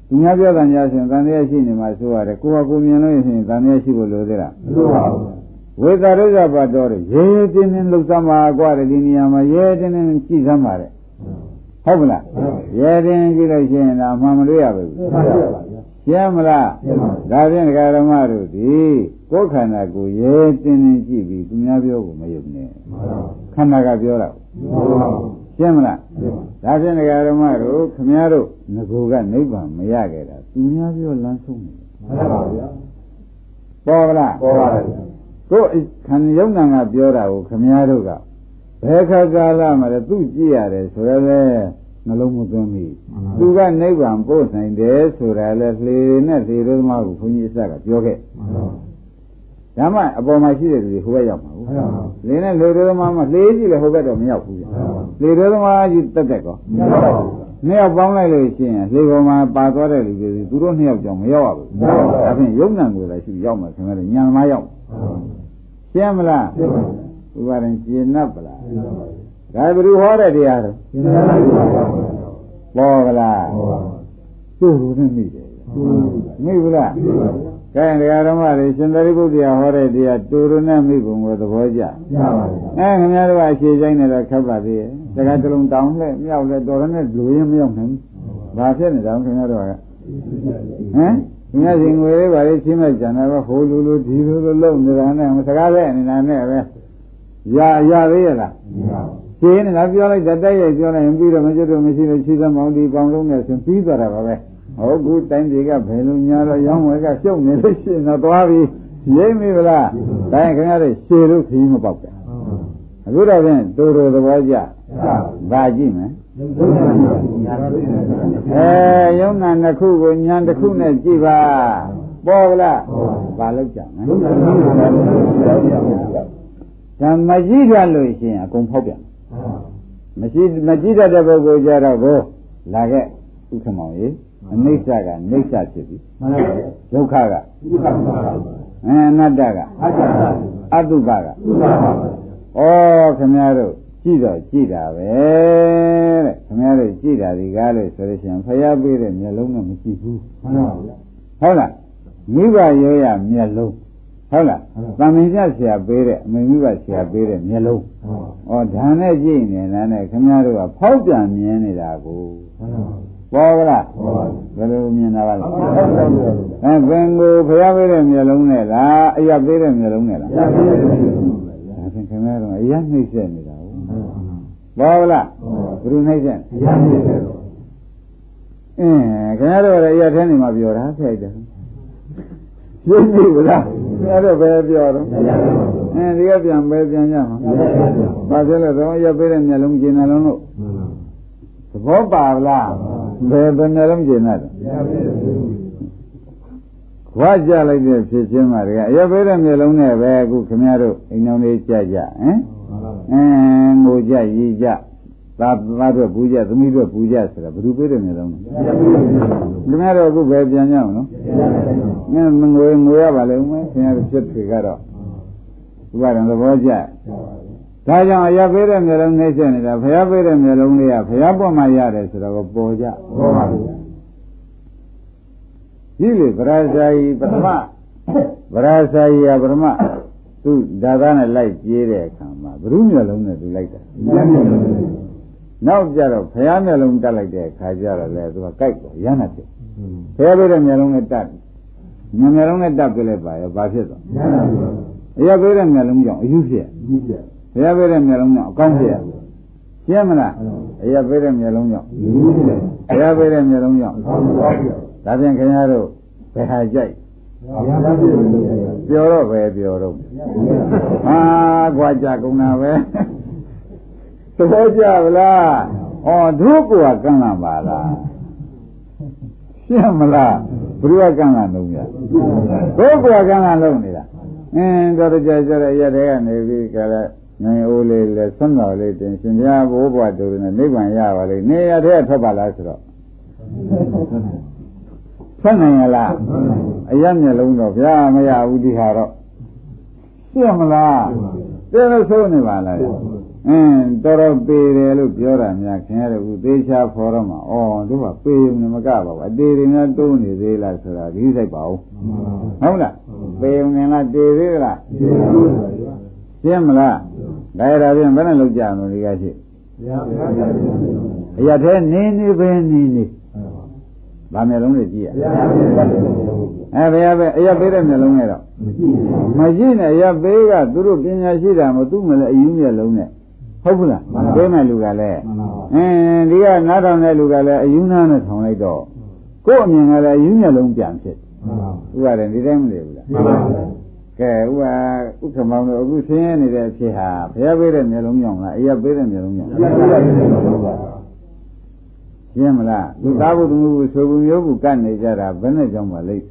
သူများပြောတာညာရှင်တန်တရားရှိနေမှာဆိုရတယ်ကိုယ်ကကိုမြင်လို့ရှိရင်တန်တရားရှိဖို့လိုသေးလားမလိုပါဘူး ဝေသာရုပ်ပတ်တော်ရဲရဲတင်းတင်းလှုပ်သမှာကွာတဲ့ဒီနေရာမှာရဲတင်းတင်းကြည့်သမှာတဲ့ဟုတ်မလားရဲတင်းကြည့်လို့ရှိရင်တော့မှန်မလို့ရပါဘူးရှင်းမလားဒါဖြင့်ဒကာရမတို့ဒီကိုယ်ခန္ဓာကိုရဲတင်းတင်းကြည့်ပြီးသူများပြောကိုမယုံနဲ့ခန္ဓာကပြောတာရှင်းမလားဒါဖြင့်ဒကာရမတို့ခမည်းတော်ငကိုကနိဗ္ဗာန်မရခဲ့တာသူများပြောလမ်းဆုံးတယ်မှန်ပါဗျာပေါ်လားပေါ်ပါဗျာ ကိုယ်ခန္ဓာယုံနာကပြောတာကိုခမည်းတော်ကဘယ်ခါကာလမှာလဲသူကြည့်ရတယ်ဆိုရလဲနှလုံးမသွင်းမိသူကနိဗ္ဗာန်ပို့နိုင်တယ်ဆိုတာလဲလှေနဲ့လှေတော်သမားကိုဘုန်းကြီးအစကပြောခဲ့ဒါမှအပေါ်မှာရှိတဲ့လူတွေဟိုဘက်ရောက်မှာဟုတ်လှေနဲ့လှေတော်သမားမှလှေကြည့်လဲဟိုဘက်တော့မရောက်ဘူးဗျလှေတော်သမားကြီးတက်တက်ကောမရောက်ပါဘူးနှစ်ယောက်ပေါင်းလိုက်လို့ရှိရင်လှေပေါ်မှာပါသွားတဲ့လူတွေသူတို့နှစ်ယောက်ကြောင့်မရောက်ရဘူးဒါဖြင့်ယုံနံကိုလည်းရှိရောက်မှာခင်ဗျားညံသမားရောက် ရှင်းမလားရှင်းပါပြီဥပါရင်ကျင်납ပလားဒါဘယ်သူဟောတဲ့တရားတော့ကျင်납ပေါ်ကလားသူ့လိုနဲ့မိတယ်မိဘူးလားကဲတရားဓမ္မတွေရှင်သာရိပုတ္တရာဟောတဲ့တရားတူရနဲ့မိဘုံကိုသဘောကျကျပါပါအဲခင်ဗျားတို့အခြေဆိုင်နေတော့ခက်ပါသေးရဲ့တခါတလုံးတောင်းလဲမြောက်လဲတော်ရနဲ့လူရင်းမရောက်နိုင်ဘူးဘာဖြစ်နေကြခင်ဗျားတို့ကဟမ် မြတ်ရှင်ငွေလေးပါလေချင်းမဲ့ကြံတယ်ပဲဟိုလူလူဒီလူလူလုံနေတာနဲ့စကားတဲ့နေတာနဲ့ပဲရရသေးရလားရှင်းနေတာပြောလိုက်တဲ့တိုက်ရိုက်ပြောလိုက်ရင်ပြီးတော့မကျွတ်တော့မရှိလို့ရှိသမောင်ဒီပေါင်းလုံးနဲ့ဆိုပြီးသွားတာပါပဲဟုတ်ကူတိုင်းပြည်ကဘယ်လိုညာတော့ရောင်းဝယ်ကရှုပ်နေလို့ရှိရင်တော့သွားပြီရိမ့်ပြီဗလားဒါရင်ခင်ဗျားတို့ရှည်လို့ခီးမပေါက်ကြအခုတော့ဖြင့်တူတူသဘောကျဒါကြည့်မယ် အဲယုံနာနှစ်ခုကိုညာတစ်ခုနဲ့ကြည့်ပါပေါ်ကလားဘာလို့ကြမလဲဓမ္မကြည့်ရလို့ရှိရင်အကုန်ဖောက်ပြန်မရှိမကြည့်တတ်တဲ့ပုဂ္ဂိုလ်ကြတော့ကိုလာခဲ့ဥက္ကမောင်ကြီးအနိစ္စကနေစ္စဖြစ်ပြီမှန်ပါပါဒုက္ခကအဲအနတ္တကအတုပကဩခင်ဗျားတို့ ကြည့်တော့ကြည့်တာပဲတဲ့ခင်ဗျားတို့ကြည့်တာဒီကားလို့ဆိုလို့ရှိရင်ဖျားပေးတဲ့မျက်လုံးနဲ့မကြည့်ဘူးမှန်ပါပါဟုတ်လားမိဘရောရမျက်လုံးဟုတ်လားတမင်ကြဆရာပေးတဲ့အမေမိဘဆရာပေးတဲ့မျက်လုံးဩဒါနဲ့ကြည့်နေတာနဲ့ခင်ဗျားတို့ကဖောက်ပြန်မြင်နေတာကိုပေါ်ကလားဘယ်လိုမြင်တာပါလဲအဲဘင်ကိုဖျားပေးတဲ့မျက်လုံးနဲ့လားအရာပေးတဲ့မျက်လုံးနဲ့လားအရာပေးတဲ့မျက်လုံးဒါဖြင့်ခင်ဗျားတို့အရာနှိမ့်ဆက်နေ တာဟုတ်ပေါ်လားဘယ်လိုနှိမ့်ဆက်အရာနှိမ့်ဆက်တော့အင်းခင်ဗျားတို့လည်းအရာထဲနေမှာပြောတာဖျက်တယ်ရှင်းပြီဗလားအဲ့တော့ဘယ်ပြောတော့အဲဒီကပြန်ပဲပြန်ကြမှာဘာဖြစ်လဲတော့ရပေးတဲ့မျက်လုံးကျင်နှလုံးလို့သဘောပါလားဘယ်ဘယ်မျက်လုံးကျင်တယ်ခွာကြလိုက်တဲ့ဖြစ်ချင်းမှာတကယ်အရပေးတဲ့မျက်လုံးနဲ့ပဲအခုခင်ဗျားတို့အိမ်တော်လေးကြကြဟမ် အင်းငိုကြရီကြသာသားတို့ပူကြသမီးတို့ပူကြဆိုတာဘယ်သူပေးတဲ့မျက်လုံးလဲခင်ဗျားတို့အခုပဲပြန်ကြအောင်နော်ငါငွေငွေရပါလိမ့်မယ်ခင်ဗျားတို့ဖြစ်တွေကတော့ဥပါဒံသဘောကျဒါကြောင့်အရာပေးတဲ့မျိုးလုံးနှိမ့်ဆက်နေတာဘုရားပေးတဲ့မျိုးလုံးလေးကဘုရားပေါ်မှာရတယ်ဆိုတော့ပေါ်ကြပေါ်ပါဘူးဒီလေဗရာဇာယီပထမဗရာဇာယီကပထမသူဒါသားနဲ့လိုက်ပြေးတဲ့အခါ မှာဘ ᱹ မျိုးလုံးနဲ့သူလိုက်တာနောက်ကြတော့ဘုရားမျိုးလုံးတက်လိုက်တဲ့အခါကျတော့လေသူကကြိုက်တော့ရမ်းတာဖြစ်ဘုရားပေးတဲ့မျိုးလုံးနဲ့တက်ညမျိုးလုံးနဲ့တက်ပြလိုက်ပါရောဘာဖြစ်သွားအရာပေးတဲ့မျိုးလုံးကြောင့်အယူဖြစ်အယူဖြစ်ဘုရားပေးတဲ့မျက်လုံးကြောင့်အကောင်းဖြစ်ရရှင်းမလားအရာပေးတဲ့မျက်လုံးကြောင့်ဘုရားပေးတဲ့မျက်လုံးကြောင့်ဒါပြန်ခင်ဗျားတို့ဘယ်ဟာကြိုက် ပြောတော့ပဲပြောတော့ဟာကွာကြကုန်တာပဲသဘောကျဗလားဩတို့ကကံလာပါလားရှင်းမလားဘုရားကံလာလုံးရတို့ကကံလာလုံးနေတာအင်းတော့ကြကြရရတဲ့ကနေပြီးကြတဲ့နိုင်အိုးလေးလဲဆွမ်းတော်လေးတင်ရှင်ဘုရားဘိုးဘွားတို့နဲ့နိဗ္ဗာန်ရပါလိမ့်နေရတဲ့ထွက်ပါလားဆိုတော့ ဆက်နိုင်ရလားအရမျက်လုံးတော့ဗျာမရဘူးဒီဟာတော့ရှင်းမလားတဲလို့ဆိုနေပါလားအင်းတော်တော်ပေတယ်လို့ပြောတာများခင်ရတဲ့ခုသေးချာဖော်တော့မှာဩတို့ကပေုံနဲ့မကပါဘူးအတေတွေများတိုးနေသေးလားဆိုတာဒီစိတ်ပါဦးဟုတ်လားပေုံနဲ့လားတေသေးလားရှင်းမလားဒါရတာပြင်ဘယ်နဲ့လောက်ကြအောင်ဒီကရှိအရာထဲနေနေပဲနေနေ ဗာမျက်လုံးတွေကြည့်ရအဲဘယ်ရပဲအရာပေးတဲ့မျက်လုံးနဲ့တော့မရှိနဲ့အရာပေးကသူတို့ပညာရှိတာမသူ့မလဲအယူမျက်လုံးနဲ့ဟုတ်ဘူးလားပေးမဲ့လူကလည်းအင်းဒီကနားထောင်တဲ့လူကလည်းအယူနာနဲ့ထောင်လိုက်တော့ကို့အမြင်ကလည်းအယူမျက်လုံးပြန်ဖြစ်ဥပါဒေဒီတိုင်းမနေဘူးလားကဲဥပါဥက္ကမောင်တို့အခုဆင်းရဲနေတဲ့အဖြစ်ဟာဘုရားပေးတဲ့မျိုးလုံးကြောင့်လားအရာပေးတဲ့မျိုးလုံးကြောင့် ရှင်းမလားလူသားဘုသူမျိုးဆိုဘူးမျိုးဘူးကတ်နေကြတာဘယ်နဲ့ကြောင့်ပါလိမ့်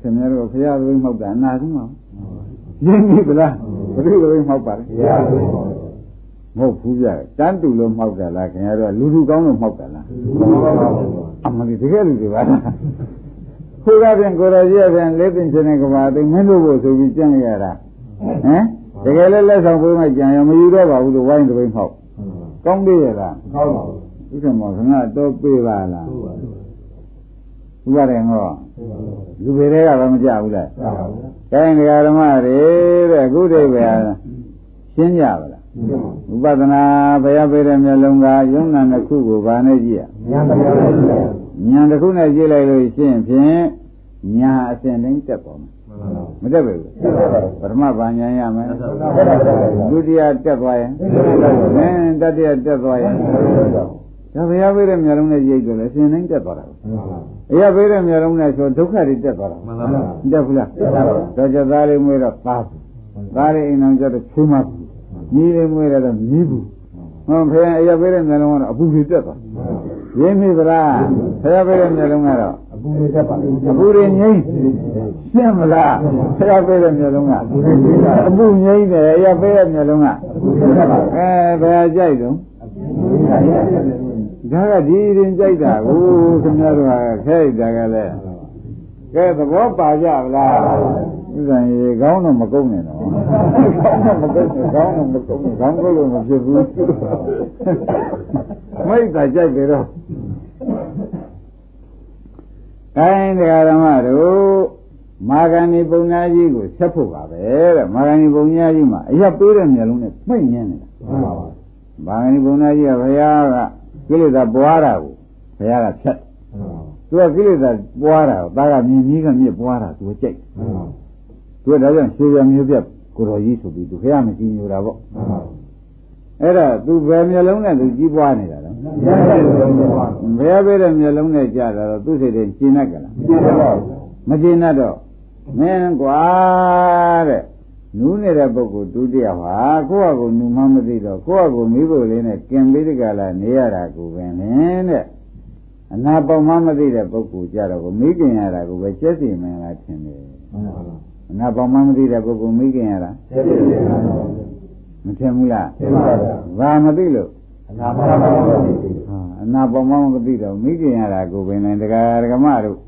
ခင်ဗျားတို့ဘုရားသွေးမှောက်တာအနာဆုံးပါရှင်းပြီဗလားဘယ်လိုသွေးမှောက်ပါလဲမဟုတ်ဘူးပြတန်းတူလို့မှောက်တာလားခင်ဗျားတို့လူလူကောင်းလို့မှောက်တာလားအမှန်တကယ်လူတွေပါလားကိုကပြန်ကိုရကြီးကပြန်လက်ပင်ချင်းတဲ့ကဘာသိမင်းတို့ကိုဆိုပြီးကြံ့ရတာဟမ်တကယ်လည်းလက်ဆောင်ပေးမှကြံရမယူတော့ပါဘူးလို့ဝိုင်းတပိဖောက် ကောင်းသေးရလားကောင်းပါဘူးဥက္ကမောခဏတော့ပေးပါလားဥပါရင်ဟောလူပေတွေကဘာမကြဘူးလားကြပါဘူး။ဒါရင်ဒကာဓမ္မတွေတဲ့အခုတည်းပဲရှင်းကြပါလား။ဥပဒနာဘုရားပေးတဲ့မျက်လုံးကယုံနာနှစ်ခုကိုဗာနဲ့ကြည့်ရ။ဉာဏ်တရားနဲ့ကြည့်ရ။ညာတစ်ခုနဲ့ကြည့်လိုက်လို့ရှိရင်ဖြင့်ညာအစဉ်တိုင်းတက်ပေါ်မှာ မတက်ဘူးပထမဘာညာရမယ်ဒုတိယတက်သွားရင်အင်းတတိယတက်သွားရင်ဒါဘုရားပေးတဲ့မျက်လုံးနဲ့ကြည့်ကြလဲအစဉ်တိုင်းတက်သွားတာအရာပေးတဲ့မျက်လုံးနဲ့ဆိုဒုက္ခတွေတက်သွားတာမှန်ပါဗျာတက်ဘူးလားတော့ကြသားလေးမွေးတော့သားဘူးသားလေးအိမ်အောင်ကျတော့ချွေးမဘူးညီလေးမွေးတော့မြည်ဘူးဟောဖေအရာပေးတဲ့မျက်လုံးကတော့အပူတွေတက်သွားရင်းမိဗလားဖရာပေးတဲ့မျက်လုံးကတော့ အပူတွေတက်ပါအပူတွေငြိမ့်ရှင်းမလားဖရာပေးတဲ့မျက်လုံးကအပူငြိမ့်တယ်အရာပေးတဲ့မျက်လုံးကအပူတွေတက်ပါအဲဘယ်ကြိုက်တော့ဒါကဒီရင်ကြိုက်တာကိုခင်ဗျားတို့ကခဲလိုက်တာကလည်းကဲသဘောပါကြလားဥစ္စာရေကောင်းတော့မကုန်းနဲ့တော့ကောင်းတော့မကုန်းနဲ့ကောင်းတော့မကုန်းနဲ့ကောင်းကုန်းလို့မဖြစ်ဘူးမိတ်တာကြိုက်တယ်တော့ တိုင်းတရားဓမ္မတို့မာဂဏီပုံညာကြီးကိုဆက်ဖို့ပါပဲတဲ့မာဂဏီပုံညာကြီးမှာအရက်ပေးတဲ့မျက်လုံးနဲ့မှိတ်ညင်းနေတာမှန်ပါပါမာဂဏီပုံညာကြီးကဘုရားကကိလေသာပွားတာကိုဘုရားကဖြတ်သူကကိလေသာပွားတာကိုဒါကမြင်ကြီးကမြစ်ပွားတာသူကကြိုက်သူကဒါကြောင့်ရှေးရမျိုးပြကိုတော်ကြီးဆိုပြီးသူခရမကြည့်ညိုတာပေါ့အဲ့ဒါသူဘယ်မျက်လုံးနဲ့သူကြီးပွားနေတာလဲ ဘယ်ပဲတဲ့မျက်လုံးနဲ့ကြာတာတော့သူစိတ်တွေရှင်းတတ်ကြလားမရှင်းတတ်တော့မင်းကွာတဲ့နူးနေတဲ့ပုဂ္ဂိုလ်ဒုတိယဟာကိုယ့်အကူနူမှမသိတော့ကိုယ့်အကူမိဖို့လေးနဲ့ကင်ပေးတဲ့ကလာနေရတာကိုပဲလင်းတဲ့အနာပေါမှမသိတဲ့ပုဂ္ဂိုလ်ကြတော့ကိုမိခင်ရတာကိုပဲကျက်စီမင်းလားထင်တယ်အနာပေါမှမသိတဲ့ပုဂ္ဂိုလ်မိခင်ရတာကျက်စီမင်းလားမထင်ဘူးလားထင်ပါဗျာဘာမသိလို့ အနာပေါမှမသိဟာအနာပေါမှမသိတော့မိခင်ရတာကိုပဲလင်းတရားဓမ္မတို့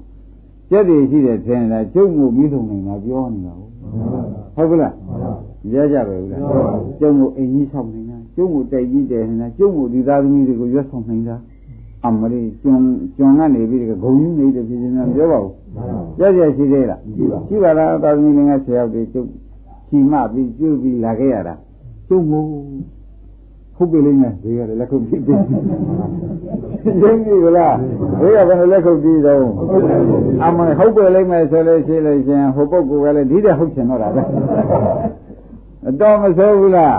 ကျက်တည်ရှိတဲ့ထင်တာကျုပ်မှုပြီးဆုံးနေတာပြောနေတာဟုတ်ကလားရကြပဲဘူးလားကျုံကိုအိမ်ကြီးဆောင်နေတာကျုံကိုတိုက်ကြီးတယ်နေတာကျုံကိုဒီသားသမီးတွေကိုရွတ်ဆောင်နေတာအမလေးကျွန်းကျွန်းကနေပြီးဂုံကြီးနေတဲ့ဖြစ်ချင်းများပြောပါဦးရကြရှိသေးလားရှိပါလားသားသမီးငယ်ဆယ်ယောက်တွေကျုပ်ချီမပြီးကျုပ်ပြီးလာခဲ့ရတာကျုံကို ဟုတ်ပြီလိမ့်မယ်ဒီကလည်းလက်ခုပ်ပြီးပြီးရင်းပြီလားဒီကဘယ်လက်ခုပ်ပြီးတော့အမဟုတ်ပြီလိမ့်မယ်ဆိုလို့ရှိလို့ရှင်ဟိုပုဂ္ဂိုလ်ကလည်းဒီတဲ့ဟုတ်ချင်တော့တာပဲအတော်မဆိုးဘူးလား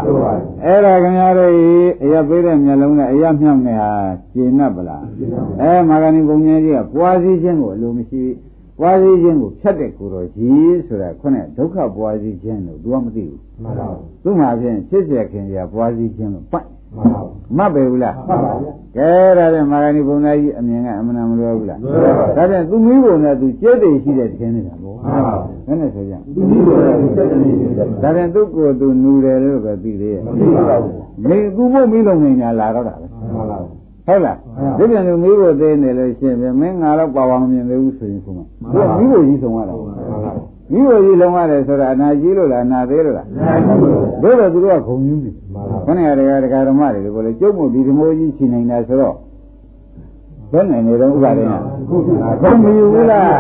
အဲ့ဒါခင်ဗျားတို့အရာပေးတဲ့မျက်လုံးနဲ့အရာမြောက်နေဟာကျင်납ပလားအဲမာဂဏီဘုံကြီးကပွားစည်းခြင်းကိုအလိုမရှိ ပွားစည်းခြင်းကိုဖြတ်တဲ့ကိုယ်တော်ကြီးဆိုတာခုနကဒုက္ခပွားစည်းခြင်းလို့ तू ကမသိဘူးမှန်ပါဘူးသူ့မှာဖြင့်ဖြစ်ရခင်ရပွားစည်းခြင်းလို့ပတ်မှန်ပါဘူးမပဲဘူးလားမှန်ပါဗျာကဲဒါပြန်မာဂဏီဘုံသားကြီးအမြင်ကအမှန်မလွယ်ဘူးလားမှန်ပါဗျာဒါပြန်သူမီးဘုံနဲ့သူကျဲတယ်ရှိတဲ့ခြင်းနေတာပေါ့မှန်ပါဗျာဘယ်နဲ့ဆိုကြသူမီးဘုံနဲ့သူကျဲတယ်ရှိတဲ့ဒါပြန်သူ့ကိုယ်သူနူတယ်လို့ပဲသိသေးရဲ့မသိပါဘူးမင်းသူ့ဘုံမီးလုံးနေတာလာတော့တာပဲမှန်ပါဗျာ ဟုတ်လားဒီပြန်လူမိဖို့သေးနေလို့ရှိရင်မင်းငါတော့ပါဝါမမြင်သေးဘူးဆိုရင်ဆိုမှသူကမိဖို့ကြီးဆုံးရတာမိဖို့ကြီးလုံးရတယ်ဆိုတာအနာကြီးလို့လားအနာသေးလို့လားဘယ်လိုသူတို့ကဂုံယူနေခဏရတရားတရားဓမ္မတွေလို့လေကျုပ်မို့ဒီဓမ္မကြီးချီနိုင်တာဆိုတော့ဘယ်နဲ့နေတော့ဥပါဒေနာဘုံမယူဘူးလား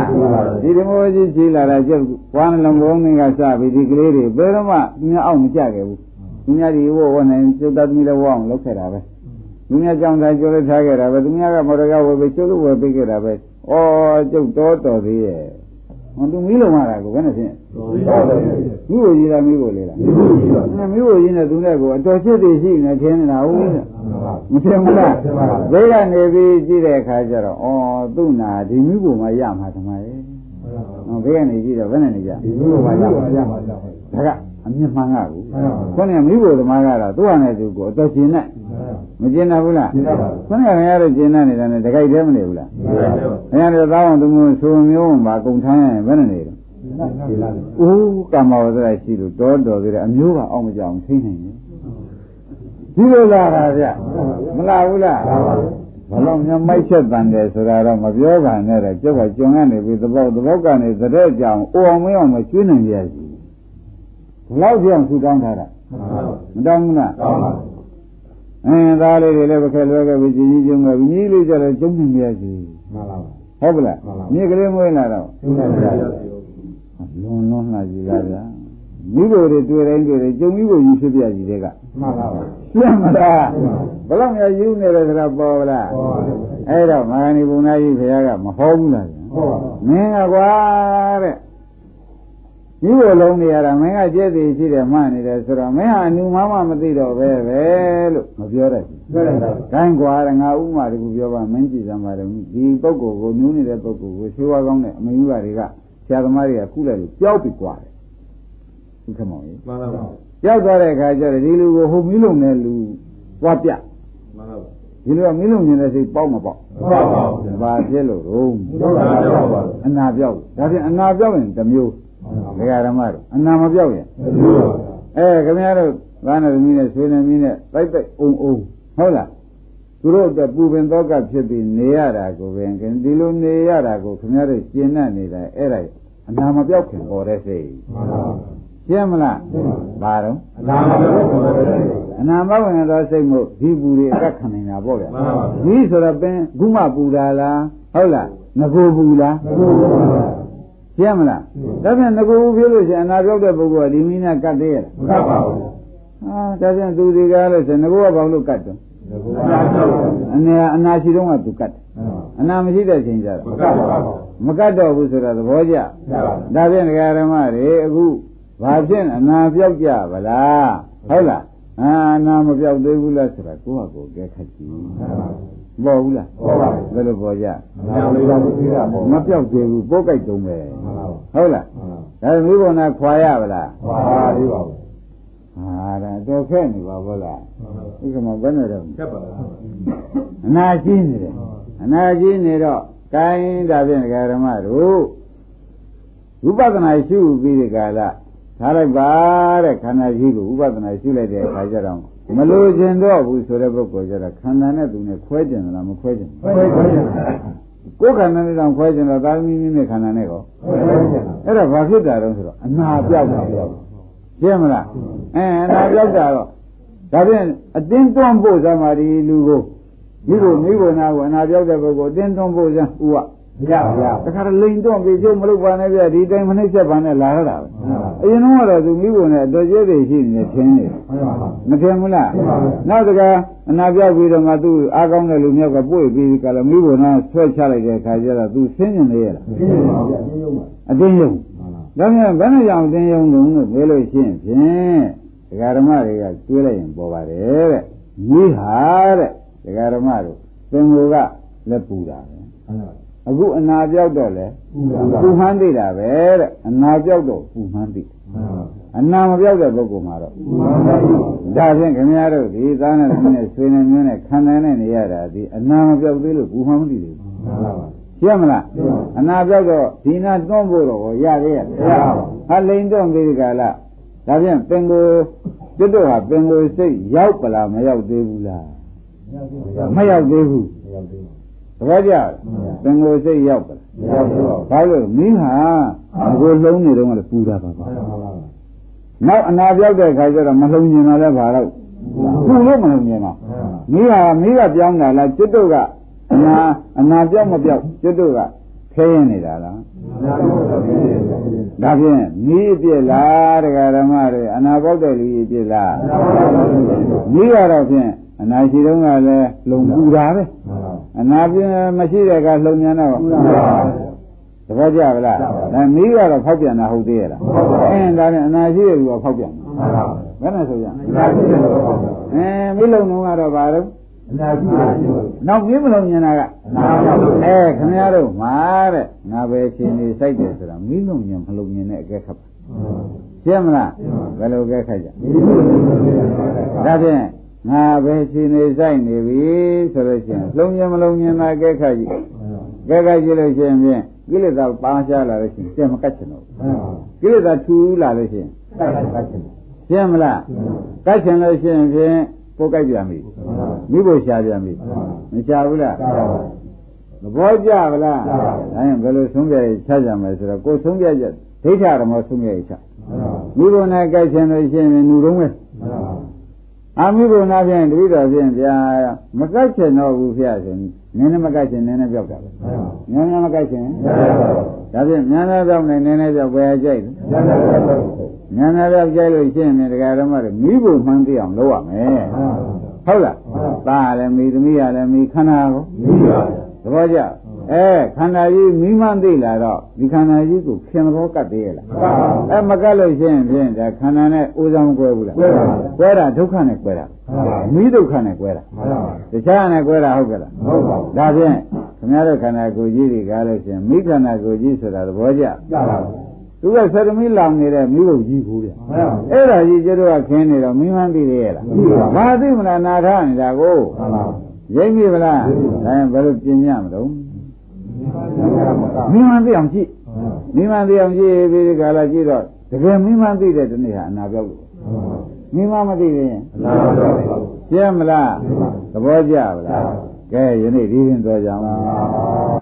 ဒီဓမ္မကြီးချီလာတာကျုပ်ဘွားနှလုံးဘုံငင်းကစပြီးဒီကလေးတွေဘယ်တော့မှသူများအောင်မကြခဲ့ဘူးသူများဒီဝဝနိုင်ကျုပ်သားသမီးလည်းဝအောင်လုပ်ခဲ့တာပဲ သူများကြောင့်သာကျိုးလို့ထားခဲ့တာပဲသူများကမော်တော်ကဝယ်ပြီးကျိုးလို့ဝယ်ပေးခဲ့တာပဲဩကျုပ်တော်တော်သေးရဲ့ဟောသူမီးလုံးရတာကိုဘယ်နဲ့ဖြင့်မိဖို့ကြီးလားမိဖို့လေးလားမိဖို့ကြီးနဲ့သူနဲ့ကိုအတော်ချစ်သေးရှိနေထင်းနေတာဟုတ်မထင်ဘူးလားဘယ်ကနေပြီးကြည့်တဲ့အခါကျတော့ဩသူ့နာဒီမိဖို့မှရမှာသမားရဲ့ဟောဘယ်ကနေကြည့်တော့ဘယ်နဲ့နေကြဒီမိဖို့မှရမှာရမှာဒါကအမြင်မှန်ကကူခေါင်းကမိဖို့သမားကတော့သူ့ဟာနဲ့သူကိုအတော်ကျင်နဲ့ မကျင်နာဘူးလားခဏခင်ဗျားတို့ကျင်နာနေတာနဲ့တခိုက်တည်းမနေဘူးလားခင်ဗျားတို့သားအောင်သူမျိုးဆိုမျိုးမှာကုံထမ်းရင်ဘယ်နဲ့နေလဲအိုးကမ္မဝဇ္ဇရာရှိလို့တော်တော်သေးတယ်အမျိုးကအောင်မကြောင်သိနိုင်တယ်ဒီလိုလာတာဗျမလာဘူးလားဘလုံးများမိုက်ချက်တန်တယ်ဆိုတာတော့မပြောပါနဲ့တဲ့ကျုပ်ကကြုံရနေပြီသဘောသဘောကနေသတဲ့ကြောင်အိုအောင်မအောင်မကျွေးနိုင်ကြစီဘလောက်ကြောင်ထူတောင်းထားတာမတောင်းဘူးလားတောင်းပါ အင်းသားလေးတွေလည်းပခဲလွဲခဲ့ပြီကြီးကြီးကျုံခဲ့ပြီကြီးလေးကြလည်းကျုံနေမြဲစီမှန်ပါပါဟုတ်ပလားမြေကလေးမွေးလာတော့ကျုံနေမြဲလွန်လွန်လာကြီးလားဗျာမိဘတွေတွေ့တိုင်းတွေ့တယ်ကျုံမိဘကြီးဖြစ်ပြကြီးတွေကမှန်ပါပါရှရှင်းမလားဘလောက်များယူနေတယ်ဆိုတာပေါ်လားအဲ့တော့မဟာနိဗ္ဗာန်ကြီးဘုရားကမဟောဘူးလားမင်းကကွာတဲ့ ဒီလိုလုံးနေရတာမင်းကကျက်သေးရှိတယ်မှနေတယ်ဆိုတော့မင်းဟာအနုမမမသိတော့ပဲပဲလို့မပြောတတ်ဘူးပြောတတ်တာ။တိုင်းကွာငါဥမာတကူပြောပါမင်းကြည့်စမ်းပါတော့ဒီပုဂ္ဂိုလ်ကိုနူးနေတဲ့ပုဂ္ဂိုလ်ကိုရှိဝါကောင်းတဲ့အမယူပါတွေကဆရာသမားတွေကခုလိုက်လို့ကြောက်ပြီးကွာတယ်။ဥက္ကမောင်ကြီးမှန်ပါပါ။ကြောက်သွားတဲ့အခါကျတော့ဒီလူကိုဟိုမီးလုံးတဲ့လူသွားပြမှန်ပါပါဒီလိုကမင်းလုံးနေတဲ့စိတ်ပေါက်မပေါက်မှန်ပါပါဘာဖြစ်လို့တော့အနာပြောက်ဒါဖြင့်အနာပြောက်ရင်တစ်မျိုး ဒကာဓမ္မတို့အနာမပြောက်ရင်အဲခင်ဗျားတို့ဘာနဲ့သမီးနဲ့ဆွေးနေမင်းနဲ့တိုက်တိုက်အုံအုံဟုတ်လားသူတို့အတွက်ပူပင်သောကဖြစ်ပြီးနေရတာကိုပင်ခင်ဒီလိုနေရတာကိုခင်ဗျားတို့ကျင့်တတ်နေတာအဲ့ဒါအနာမပြောက်ခင်ပေါ်တဲ့စိတ်ရှင်းမလားဘာတော့အနာမပြောက်ခင်ပေါ်တဲ့စိတ်အနာမဝင်သောစိတ်မို့ဒီပူတွေအကခံနေတာပေါ့ဗျာဒီဆိုတော့ပင်ခုမှပူတာလားဟုတ်လားငကိုပူလားငကိုပူပါ ရှင်းမလားဒါပြန်ငကိုဖြစ်လို့ရှိရင်အနာပြောက်တဲ့ပုဂ္ဂိုလ်ကဒီမိနဲ့ကတ်သေးရလားမကတ်ပါဘူးဟာဒါပြန်သူဒီကားလို့ဆိုငကိုကဘာလို့ကတ်တော့အနာအနာရှိတော့ကသူကတ်တယ်အနာမရှိတဲ့ချိန်ကျတော့မကတ်ပါဘူးမကတ်တော့ဘူးဆိုတာသဘောကျဒါပြန်ဒကာဓမ္မတွေအခုဘာဖြစ်အနာပြောက်ကြဗလားဟုတ်လားအာနာမပြောက်သေးဘူးလားဆိုတာကိုယ့်ဟာကိုယ်ကဲခတ်ကြည့် ပေါ်ဘူးလားပေါ်ပါဘူးဘယ်လိုပေါ်ကြမပြောက်သေးဘူးမပြောက်သေးဘူးပိုးကြိုက်တုံးပဲဟုတ်လားဒါမိဘနာခွာရပါလားခွာပါသေးပါဘူးဟာဒါတော့ခဲ့နေပါဘောလားဒီကမှာဘယ်နဲ့တော့ခက်ပါလားအနာကြီးနေတယ်အနာကြီးနေတော့ကိုင်းဒါဖြင့်ဓမ္မတို့ဝိပဿနာရှုပြီးဒီကာလထားလိုက်ပါတဲ့ခန္ဓာကြီးကိုဥပဒနာရှုလိုက်တဲ့အခါကျတော့ မလို့ခြင်းတော့ဘူးဆိုတဲ့ပုဂ္ဂိုလ်ကျတော့ခန္ဓာနဲ့သူနဲ့ခွဲကျင်လားမခွဲကျင်ဘူးခွဲခွဲကျင်ကိုယ်ခန္ဓာနဲ့တောင်ခွဲကျင်တော့သာသမီမိမိခန္ဓာနဲ့ကောခွဲကျင်အဲ့ဒါဘာဖြစ်တာတော့ဆိုတော့အနာပြောက်တာပြောက်ရှင်းမလားအဲအနာပြောက်တာတော့ဒါဖြင့်အတင်းတွန်းဖို့သမာဓိလူကိုမိဖို့မိဖို့နာကိုအနာပြောက်တဲ့ပုဂ္ဂိုလ်အတင်းတွန်းဖို့စမ်းဥပ မရပါဘူးတခါတလိန်တော့ပြေကျုံမလုပ်ပါနဲ့ဗျဒီတိုင်းမနှိမ့်ဆက်ပါနဲ့လာရတာပဲအရင်တော့သူမိဘနဲ့တော်ကျဲတွေရှိနေထင်းနေမထင်ဘူးလားနောက်တကအနာပြောက်ပြီးတော့မှသူအားကောင်းတဲ့လူမျိုးကပွေပြီးကလည်းမိဘနဲ့ဆွဲချလိုက်တဲ့အခါကျတော့သူဆင်းနေလေရလားအတင်းယုံဒါပြန်ဘယ်နဲ့ကြောင့်အတင်းယုံလို့ပြောလို့ရှိရင်ဖြင့်ဒကာဓမ္မတွေကတွေးလိုက်ရင်ပေါ်ပါတယ်တဲ့ကြီးဟာတဲ့ဒကာဓမ္မတို့သင်္ကိုကလက်ပူတာပဲ အခုအနာပြောက်တော့လေပူမှန်းသိတာပဲတဲ့အနာပြောက်တော့ပူမှန်းသိအနာမပြောက်တဲ့ပုဂ္ဂိုလ်မှာတော့ဒါဖြင့်ခင်ဗျားတို့ဒီသားနဲ့သမီးနဲ့ဆွေနဲ့မျိုးနဲ့ခံနိုင်နေရတာဒီအနာမပြောက်သေးလို့ပူမှန်းမသိသေးဘူးရှင်းမလားအနာပြောက်တော့ဒီနာတွန်းဖို့တော့ရသေးရဲ့ဟာလိန်တွန်းပြီးဒီကလာဒါဖြင့်ပင်ကိုကျွတ်တော့ဟာပင်ကိုစိတ်ရောက်ပလားမရောက်သေးဘူးလားမရောက်သေးဘူး သဘောကျသင်္ကိုစိတ်ရောက်ပါလားဘာလို့မင်းဟာကိုလုံးနေတော့လည်းပူတာပါပါနောက်အနာပြောက်တဲ့ခါကျတော့မလုံကျင်တော့လည်းဘာလို့ပူလို့မလုံကျင်တော့မိဟာမိကပြောင်းတာလားကျွတ်တို့ကအနာအနာပြောက်မပြောက်ကျွတ်တို့ကခဲရင်နေတာလားဒါဖြင့်မိအပြစ်လားတရားဓမ္မတွေအနာပေါက်တဲ့လူအပြစ်လားမိကတော့ဖြင့်အနာရှိတုန်းကလည်းလုံပူတာပဲ အနာပြင်းမရှိတဲ့ကလှုံမြန်တော့သဘောကျပါလားဒါမီးကတော့ဖောက်ပြန်တာဟုတ်သေးရဲ့လားအင်းဒါနဲ့အနာရှိတဲ့လူကဖောက်ပြန်တာဘယ်နဲ့ဆိုရအနာရှိတဲ့လူကဖောက်ပြန်အဲမီးလုံတော့ကတော့ဘာလို့အနာရှိတဲ့လူနောက်မီးမလုံမြင်တာကအနာအဲခင်ဗျားတို့မှာတဲ့ငါပဲရှင်နေစိုက်တယ်ဆိုတာမီးလုံမြင်မလုံမြင်တဲ့အကဲခတ်ပါရှင်းမလားဘယ်လိုကဲခတ်ကြဒါဖြင့် ငါပဲရှင်နေဆိုင်နေပြီဆိုလို့ရှိရင်လုံမြင်မလုံမြင်တာကဲခါကြီးကဲခါကြီးလို့ရှိရင်ဖြင့်ကိလေသာပါရှားလာလို့ရှိရင်ကျမကတ်ချင်တော့ကိလေသာထူလာလို့ရှိရင်ကတ်ချင်ရှင်းမလားကတ်ချင်လို့ရှိရင်ဖြင့်ကိုယ်ကြိုက်ပြန်ပြီမိဖို့ရှားပြန်ပြီမရှားဘူးလားသဘောကျပါလားဒါရင်ဘယ်လိုဆုံးဖြတ်ရချကြမယ်ဆိုတော့ကိုယ်ဆုံးဖြတ်ချက်ဒိဋ္ဌရမောဆုံးဖြတ်ရချမိဖို့နဲ့ကြိုက်ချင်လို့ရှိရင်လူတုံးပဲ အာမိဘုနာဖြင့်တတိတော်ဖြင့်ဗျာမကတ်ချင်တော့ဘူးဖျားဆိုနည်းနည်းမကတ်ချင်နည်းနည်းပြောက်တာပဲနည်းနည်းမကတ်ချင်ဒါဖြင့်များများပြောက်နေနည်းနည်းပြောက်ပဲကြိုက်တယ်ဉာဏ်နဲ့တော့ကြိုက်လို့ရှင်းနေတရားဓမ္မတွေမိဖို့မှန်းသိအောင်လုပ်ရမယ်ဟုတ်လားသားလည်းမိသမီးရလည်းမိခန္ဓာကိုမိပါသဘောကျ အဲခန္ဓာကြီးမိမှန်းသိလာတော့ဒီခန္ဓာကြီးကိုခင်သဘောကတ်သေးရဲ့လားအဲမကတ်လို့ရှင်းဖြင့်ဒါခန္ဓာနဲ့ဥဆောင်ကွဲဘူးလားကွဲတာဒုက္ခနဲ့ကွဲတာမိဒုက္ခနဲ့ကွဲတာတခြားနဲ့ကွဲတာဟုတ်ကဲ့လားဟုတ်ပါဘူးဒါဖြင့်ခင်ဗျားတို့ခန္ဓာကိုယ်ကြီးတွေကားလို့ရှရင်မိခန္ဓာကိုယ်ကြီးဆိုတာသဘောကျကြပါဘူးသူကသရမီလောင်နေတဲ့မိဘကြီးကိုဗျမှန်ပါဘူးအဲ့ဒါကြီးကျတော့ခင်းနေတော့မိမှန်းသိရရဲ့လားသိပါဘူးဘာသိမလားနာထားနေတာကိုမှန်ပါဘူးရိပ်မိမလားရိပ်မိပါဒါရင်ဘယ်လိုပြင်ရမလို့ မိမိမှန်းသိအောင်ကြည့်မိမှန်းသိအောင်ကြည့်ပြီးဒီကလာကြည့်တော့တကယ်မိမှန်းသိတဲ့တနေ့ဟာအနာပြောက်လို့မိမှန်းမသိရင်နာပါဘူးရှင်းမလားသဘောကျပါလားကဲယနေ့ဒီရင်တော်ကြအောင်